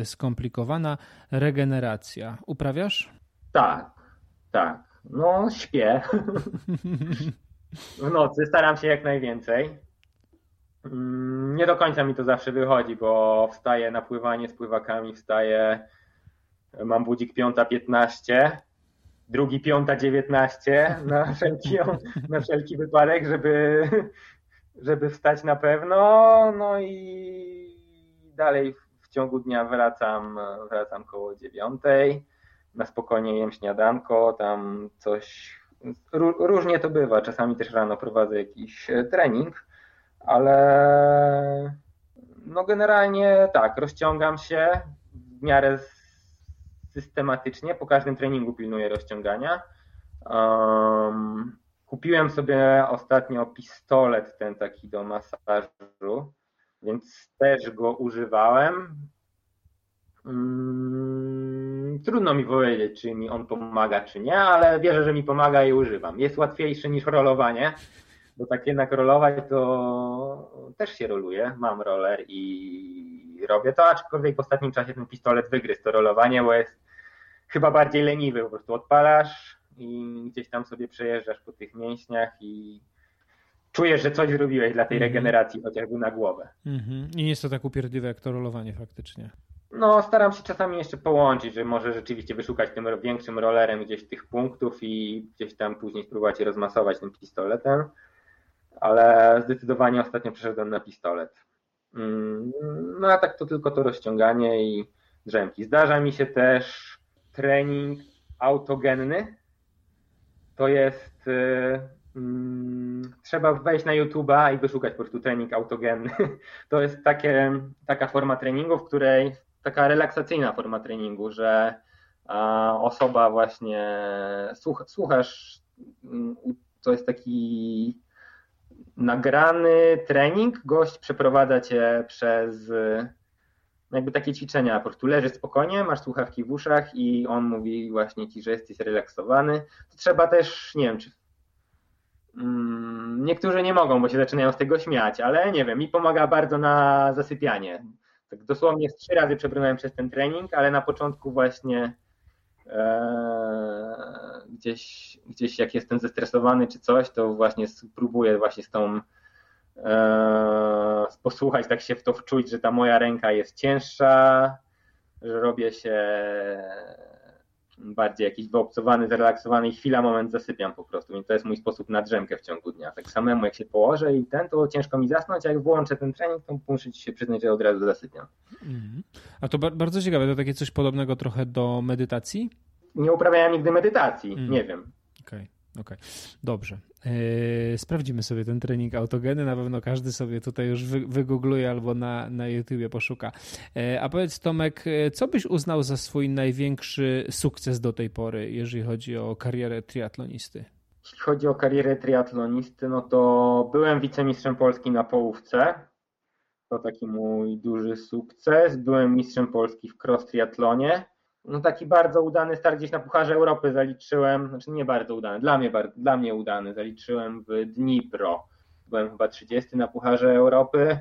skomplikowana regeneracja. Uprawiasz? Tak, tak. No, śpię. w nocy staram się jak najwięcej. Mm, nie do końca mi to zawsze wychodzi, bo wstaję na pływanie z pływakami, wstaję, mam budzik 5.15, drugi 5.19 na wszelki, na wszelki wypadek, żeby, żeby wstać na pewno, no i dalej w ciągu dnia wracam, wracam koło dziewiątej, na spokojnie jem śniadanko, tam coś, różnie to bywa, czasami też rano prowadzę jakiś trening, ale no generalnie tak, rozciągam się w miarę systematycznie, po każdym treningu pilnuję rozciągania. Um, kupiłem sobie ostatnio pistolet ten taki do masażu, więc też go używałem. Um, trudno mi powiedzieć, czy mi on pomaga, czy nie, ale wierzę, że mi pomaga i używam. Jest łatwiejszy niż rolowanie, bo tak jednak rolować to też się roluje. Mam roller i robię to, aczkolwiek w ostatnim czasie ten pistolet wygryzł to rolowanie, bo jest chyba bardziej leniwy. Po prostu odpalasz i gdzieś tam sobie przejeżdżasz po tych mięśniach i czujesz, że coś zrobiłeś dla tej -hmm. regeneracji, chociażby na głowę. -hmm. I nie jest to tak upierdliwe jak to rolowanie faktycznie. No, staram się czasami jeszcze połączyć, że może rzeczywiście wyszukać tym większym rollerem gdzieś tych punktów i gdzieś tam później spróbować je rozmasować tym pistoletem ale zdecydowanie ostatnio przeszedłem na pistolet. Mm, no a tak to tylko to rozciąganie i drzemki. Zdarza mi się też trening autogenny. To jest. Yy, trzeba wejść na YouTube'a i wyszukać po prostu trening autogenny. To jest takie, taka forma treningu, w której taka relaksacyjna forma treningu, że osoba właśnie słuch, słuchasz, mm, to jest taki nagrany trening, gość przeprowadza cię przez jakby takie ćwiczenia, po prostu leży spokojnie, masz słuchawki w uszach i on mówi właśnie ci, że jesteś relaksowany. To trzeba też, nie wiem, czy mm, niektórzy nie mogą, bo się zaczynają z tego śmiać, ale nie wiem, mi pomaga bardzo na zasypianie. Tak dosłownie trzy razy przebrnąłem przez ten trening, ale na początku właśnie gdzieś, gdzieś jak jestem zestresowany czy coś, to właśnie próbuję właśnie z tą eee, posłuchać, tak się w to wczuć, że ta moja ręka jest cięższa, że robię się bardziej jakiś wyobcowany, zrelaksowany i chwila, moment zasypiam po prostu. Więc to jest mój sposób na drzemkę w ciągu dnia. Tak samemu jak się położę i ten, to ciężko mi zasnąć, a jak włączę ten trening, to muszę ci się przyznać, że od razu zasypiam. Mhm. A to bardzo ciekawe, to takie coś podobnego trochę do medytacji? Nie uprawiałem nigdy medytacji, mm. nie wiem. Okay. okej. Okay. Dobrze. Yy, sprawdzimy sobie ten trening autogeny. Na pewno każdy sobie tutaj już wy, wygoogluje albo na, na YouTubie poszuka. Yy, a powiedz Tomek, co byś uznał za swój największy sukces do tej pory, jeżeli chodzi o karierę triatlonisty? Jeśli chodzi o karierę triatlonisty, no to byłem wicemistrzem Polski na połówce. To taki mój duży sukces. Byłem mistrzem Polski w cross triatlonie no taki bardzo udany start gdzieś na Pucharze Europy zaliczyłem, znaczy nie bardzo udany, dla mnie, dla mnie udany, zaliczyłem w Dnipro. Byłem chyba 30 na Pucharze Europy,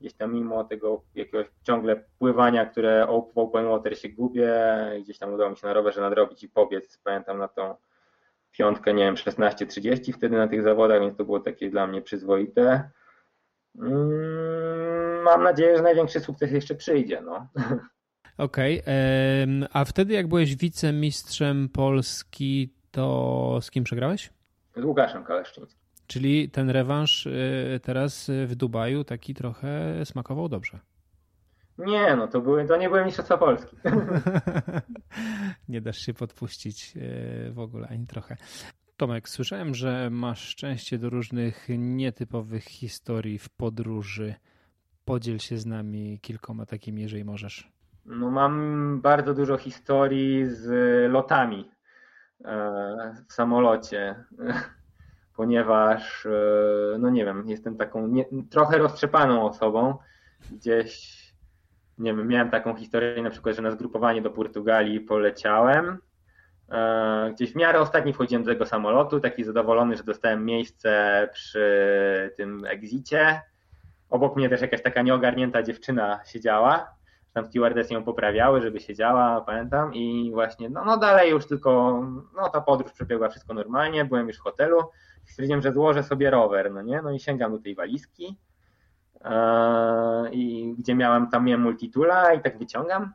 gdzieś tam mimo tego jakiegoś ciągle pływania, które w open water się gubię, gdzieś tam udało mi się na rowerze nadrobić i pobiec, pamiętam na tą piątkę, nie wiem, 16.30 wtedy na tych zawodach, więc to było takie dla mnie przyzwoite. Mm, mam nadzieję, że największy sukces jeszcze przyjdzie. No. Okej, okay. a wtedy jak byłeś wicemistrzem Polski, to z kim przegrałeś? Z Łukaszem Kaleszczyńskim. Czyli ten rewanż y, teraz w Dubaju taki trochę smakował dobrze. Nie, no to, były, to nie były mistrzostwa Polski. nie dasz się podpuścić y, w ogóle ani trochę. Tomek, słyszałem, że masz szczęście do różnych nietypowych historii w podróży. Podziel się z nami kilkoma takimi, jeżeli możesz. No mam bardzo dużo historii z lotami e, w samolocie, ponieważ, e, no nie wiem, jestem taką nie, trochę roztrzepaną osobą. Gdzieś, nie wiem, miałem taką historię na przykład, że na zgrupowanie do Portugalii poleciałem. E, gdzieś w miarę ostatni wchodziłem do tego samolotu, taki zadowolony, że dostałem miejsce przy tym egzicie. Obok mnie też jakaś taka nieogarnięta dziewczyna siedziała tam stewardess ją poprawiały, żeby siedziała, pamiętam i właśnie, no, no dalej już tylko, no ta podróż przebiegła wszystko normalnie, byłem już w hotelu, stwierdziłem, że złożę sobie rower, no nie, no i sięgam do tej walizki yy, i gdzie miałem, tam miałem multitula i tak wyciągam,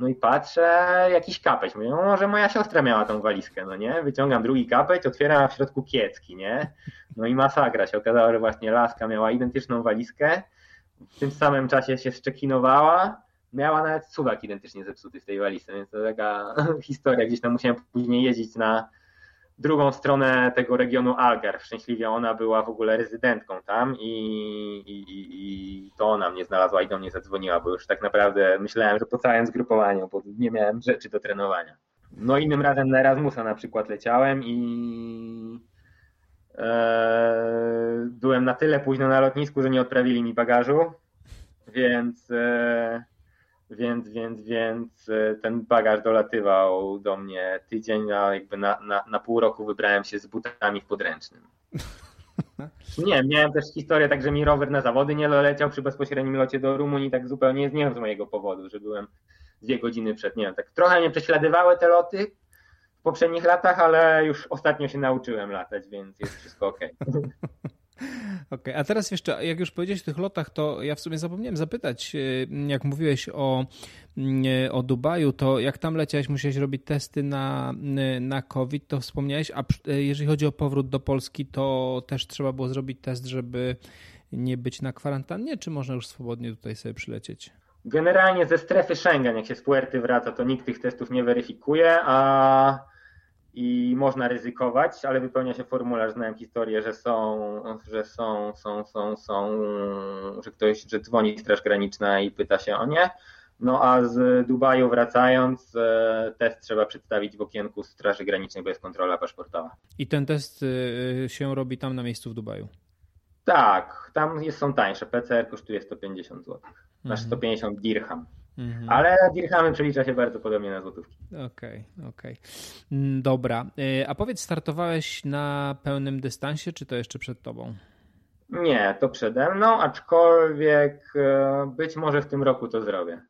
no i patrzę, jakiś kapeć. Mówię, no może moja siostra miała tą walizkę, no nie? Wyciągam drugi kapeć, otwieram w środku kiecki, nie? No i masakra. Się okazało, że właśnie laska miała identyczną walizkę. W tym samym czasie się szczekinowała miała nawet suwak identycznie zepsuty w tej walizce, więc to taka historia. Gdzieś tam musiałem później jeździć na drugą stronę tego regionu Algarve. Szczęśliwie ona była w ogóle rezydentką tam i, i, i to ona mnie znalazła i do mnie zadzwoniła, bo już tak naprawdę myślałem, że po całym zgrupowaniu, bo nie miałem rzeczy do trenowania. No innym razem na Erasmusa na przykład leciałem i e, byłem na tyle późno na lotnisku, że nie odprawili mi bagażu, więc e, więc, więc, więc e, ten bagaż dolatywał do mnie tydzień, a jakby na, na, na pół roku wybrałem się z butami w podręcznym. Nie, miałem też historię, tak, że mi rower na zawody nie leciał przy bezpośrednim locie do Rumunii, tak zupełnie nie z mojego powodu, że byłem dwie godziny przed, nie wiem, tak trochę mnie prześladowały te loty w poprzednich latach, ale już ostatnio się nauczyłem latać, więc jest wszystko ok. okay, a teraz jeszcze, jak już powiedziałeś o tych lotach, to ja w sumie zapomniałem zapytać, y, jak mówiłeś o, y, o Dubaju, to jak tam leciałeś, musiałeś robić testy na, y, na COVID, to wspomniałeś, a jeżeli chodzi o powrót do Polski, to też trzeba było zrobić test, żeby nie być na kwarantannie, czy można już swobodnie tutaj sobie przylecieć? Generalnie ze strefy Schengen, jak się z Puerty wraca, to nikt tych testów nie weryfikuje, a i można ryzykować, ale wypełnia się formularz. Znałem historię, że są, że są, są, są, są, że ktoś, że dzwoni Straż Graniczna i pyta się o nie. No a z Dubaju wracając, e, test trzeba przedstawić w okienku Straży Granicznej, bo jest kontrola paszportowa. I ten test e, się robi tam na miejscu w Dubaju? Tak, tam jest, są tańsze. PCR kosztuje 150 zł. Nasz 150 dirham. Mhm. Ale dirhamy przelicza się bardzo podobnie na złotówki. Okej, okay, okej. Okay. Mm, dobra. E, a powiedz, startowałeś na pełnym dystansie, czy to jeszcze przed tobą? Nie, to przede mną, aczkolwiek e, być może w tym roku to zrobię.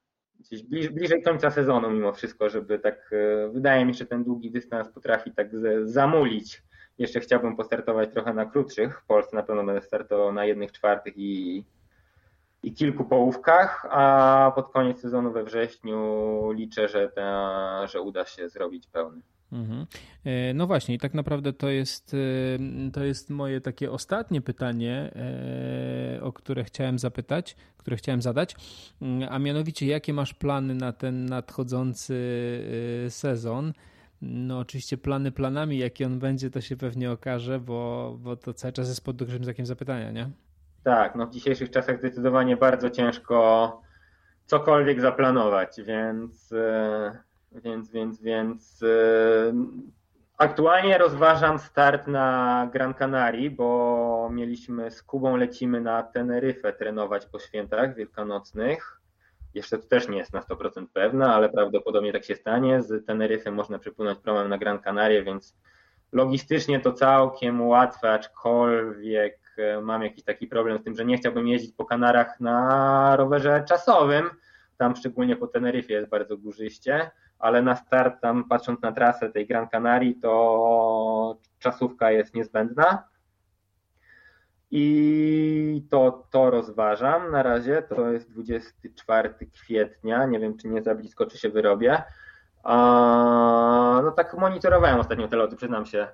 Gdzieś bliżej, bliżej końca sezonu mimo wszystko, żeby tak, e, wydaje mi się, że ten długi dystans potrafi tak zamulić. Jeszcze chciałbym postartować trochę na krótszych. W Polsce na pewno będę startował na jednych czwartych i i kilku połówkach, a pod koniec sezonu we wrześniu liczę, że, ta, że uda się zrobić pełny. Mhm. E, no właśnie, i tak naprawdę to jest, e, to jest moje takie ostatnie pytanie, e, o które chciałem zapytać, które chciałem zadać, a mianowicie jakie masz plany na ten nadchodzący sezon? No oczywiście plany planami, jaki on będzie, to się pewnie okaże, bo, bo to cały czas jest pod dużym znakiem zapytania, nie? Tak, no w dzisiejszych czasach zdecydowanie bardzo ciężko cokolwiek zaplanować, więc e, więc, więc, więc e, aktualnie rozważam start na Gran Canaria, bo mieliśmy z Kubą lecimy na Teneryfę trenować po świętach wielkanocnych jeszcze to też nie jest na 100% pewne, ale prawdopodobnie tak się stanie. Z Teneryfy można przypłynąć promem na Gran Canaria, więc logistycznie to całkiem łatwe, aczkolwiek e, mam jakiś taki problem z tym, że nie chciałbym jeździć po Kanarach na rowerze czasowym. Tam szczególnie po Teneryfie jest bardzo górzyście, ale na start tam patrząc na trasę tej Gran Canaria to czasówka jest niezbędna. I to, to rozważam na razie. To jest 24 kwietnia. Nie wiem, czy nie za blisko, czy się wyrobię. No tak monitorowałem ostatnio te loty, przyznam się.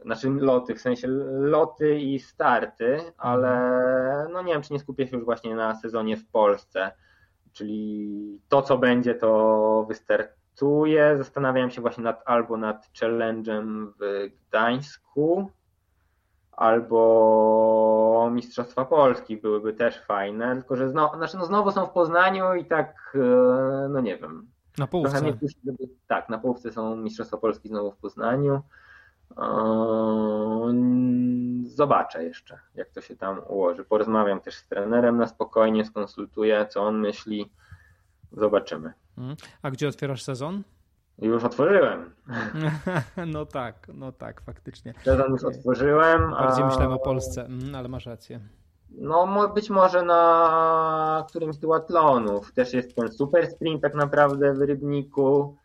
Znaczy loty, w sensie loty i starty, ale no nie wiem, czy nie skupię się już właśnie na sezonie w Polsce. Czyli to, co będzie, to wystartuje. Zastanawiałem się właśnie nad albo nad challenge'em w Gdańsku, albo Mistrzostwa Polski byłyby też fajne, tylko że znowu, znaczy no znowu są w Poznaniu i tak, e, no nie wiem. Na połówce. Nie, tak, na połówce są Mistrzostwa Polski znowu w Poznaniu. E, zobaczę jeszcze, jak to się tam ułoży. Porozmawiam też z trenerem na spokojnie, skonsultuję, co on myśli. Zobaczymy. Mhm. A gdzie otwierasz sezon? Już otworzyłem. No tak, no tak, faktycznie. Sezon już otworzyłem. Bardziej a... myślałem o Polsce, mm, ale masz rację. No być może na którymś z duatlonów. Też jest ten super sprint tak naprawdę w Rybniku.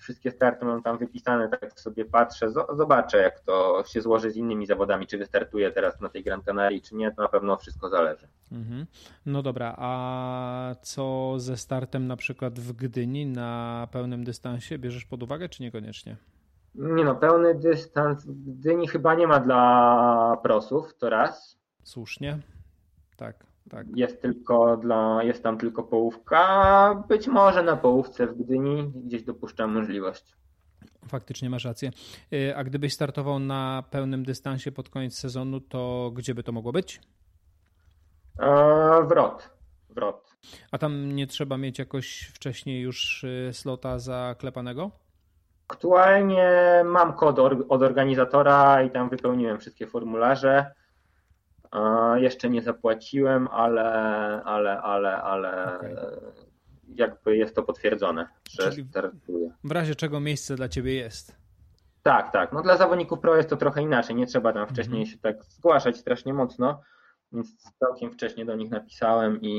Wszystkie starty mam tam wypisane, tak sobie patrzę. Zobaczę, jak to się złoży z innymi zawodami, czy wystartuję teraz na tej Gran Canaria, czy nie, to na pewno wszystko zależy. Mhm. No dobra, a co ze startem na przykład w Gdyni na pełnym dystansie? Bierzesz pod uwagę, czy niekoniecznie? Nie no, pełny dystans w Gdyni chyba nie ma dla prosów, to raz. Słusznie, tak. Tak. Jest tylko dla, jest tam tylko połówka. Być może na połówce w Gdyni gdzieś dopuszczam możliwość. Faktycznie masz rację. Y, a gdybyś startował na pełnym dystansie pod koniec sezonu, to gdzie by to mogło być? Eee, wrot. Wrot. A tam nie trzeba mieć jakoś wcześniej już y, slota zaklepanego? Aktualnie mam kod od organizatora i tam wypełniłem wszystkie formularze. Jeszcze nie zapłaciłem, ale, ale, ale, ale okay. jakby jest to potwierdzone, że Czyli startuję. W razie czego miejsce dla ciebie jest. Tak, tak. No dla zawodników pro jest to trochę inaczej. Nie trzeba tam wcześniej mm -hmm. się tak zgłaszać strasznie mocno, więc całkiem wcześnie do nich napisałem i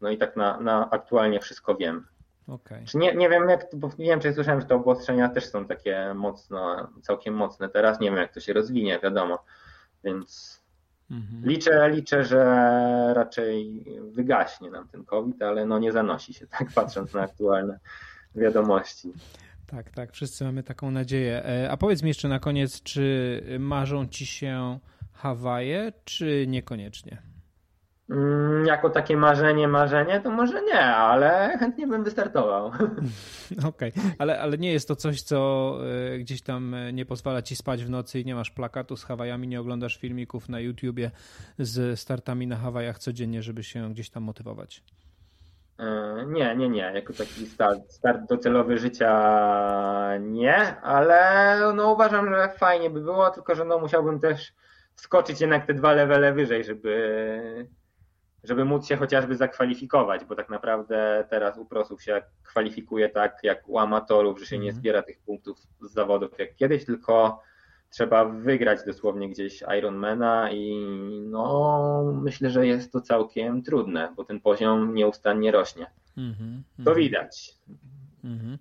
no i tak na, na aktualnie wszystko wiem. Okay. Czy nie, nie wiem, jak, bo nie wiem, czy słyszałem, że te obostrzenia też są takie mocno, całkiem mocne teraz. Nie wiem, jak to się rozwinie, wiadomo. Więc mhm. liczę, liczę, że raczej wygaśnie nam ten COVID, ale no nie zanosi się, tak patrząc na aktualne wiadomości. Tak, tak, wszyscy mamy taką nadzieję. E, a powiedz mi jeszcze na koniec, czy marzą ci się Hawaje, czy niekoniecznie? Mm, jako takie marzenie, marzenie, to może nie, ale chętnie bym wystartował. Okej, okay. ale, ale nie jest to coś, co e, gdzieś tam e, nie pozwala ci spać w nocy i nie masz plakatu z Hawajami, nie oglądasz filmików na YouTubie z startami na Hawajach codziennie, żeby się gdzieś tam motywować. E, nie, nie, nie. Jako taki start, start docelowy życia nie, ale no uważam, że fajnie by było, tylko że no musiałbym też skoczyć jednak te dwa levele wyżej, żeby żeby móc się chociażby zakwalifikować, bo tak naprawdę teraz u prosów się kwalifikuje tak jak u amatorów, że się nie mhm. zbiera tych punktów z zawodów jak kiedyś, tylko trzeba wygrać dosłownie gdzieś Ironmana i no myślę, że jest to całkiem trudne, bo ten poziom nieustannie rośnie. Mm -hmm, to widać. Mm -hmm.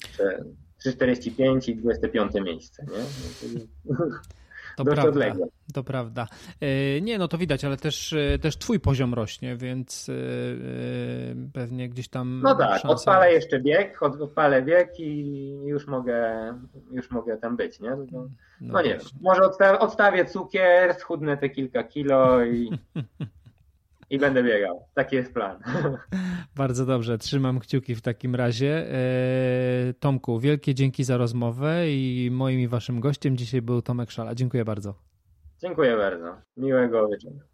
3,45 i 25 miejsce. Nie? To prawda, odległe. To prawda. E, nie, no to widać, ale też, e, też twój poziom rośnie, więc e, pewnie gdzieś tam. No tak, szansa... odpalę jeszcze bieg, odpalę bieg i już mogę, już mogę tam być, nie? No, no, no nie wiem, może odstawię cukier, schudnę te kilka kilo i, i będę biegał. Taki jest plan. Bardzo dobrze, trzymam kciuki w takim razie. E, Tomku, wielkie dzięki za rozmowę i moim i waszym gościem dzisiaj był Tomek Szala. Dziękuję bardzo. Dziękuję bardzo. Miłego wieczoru.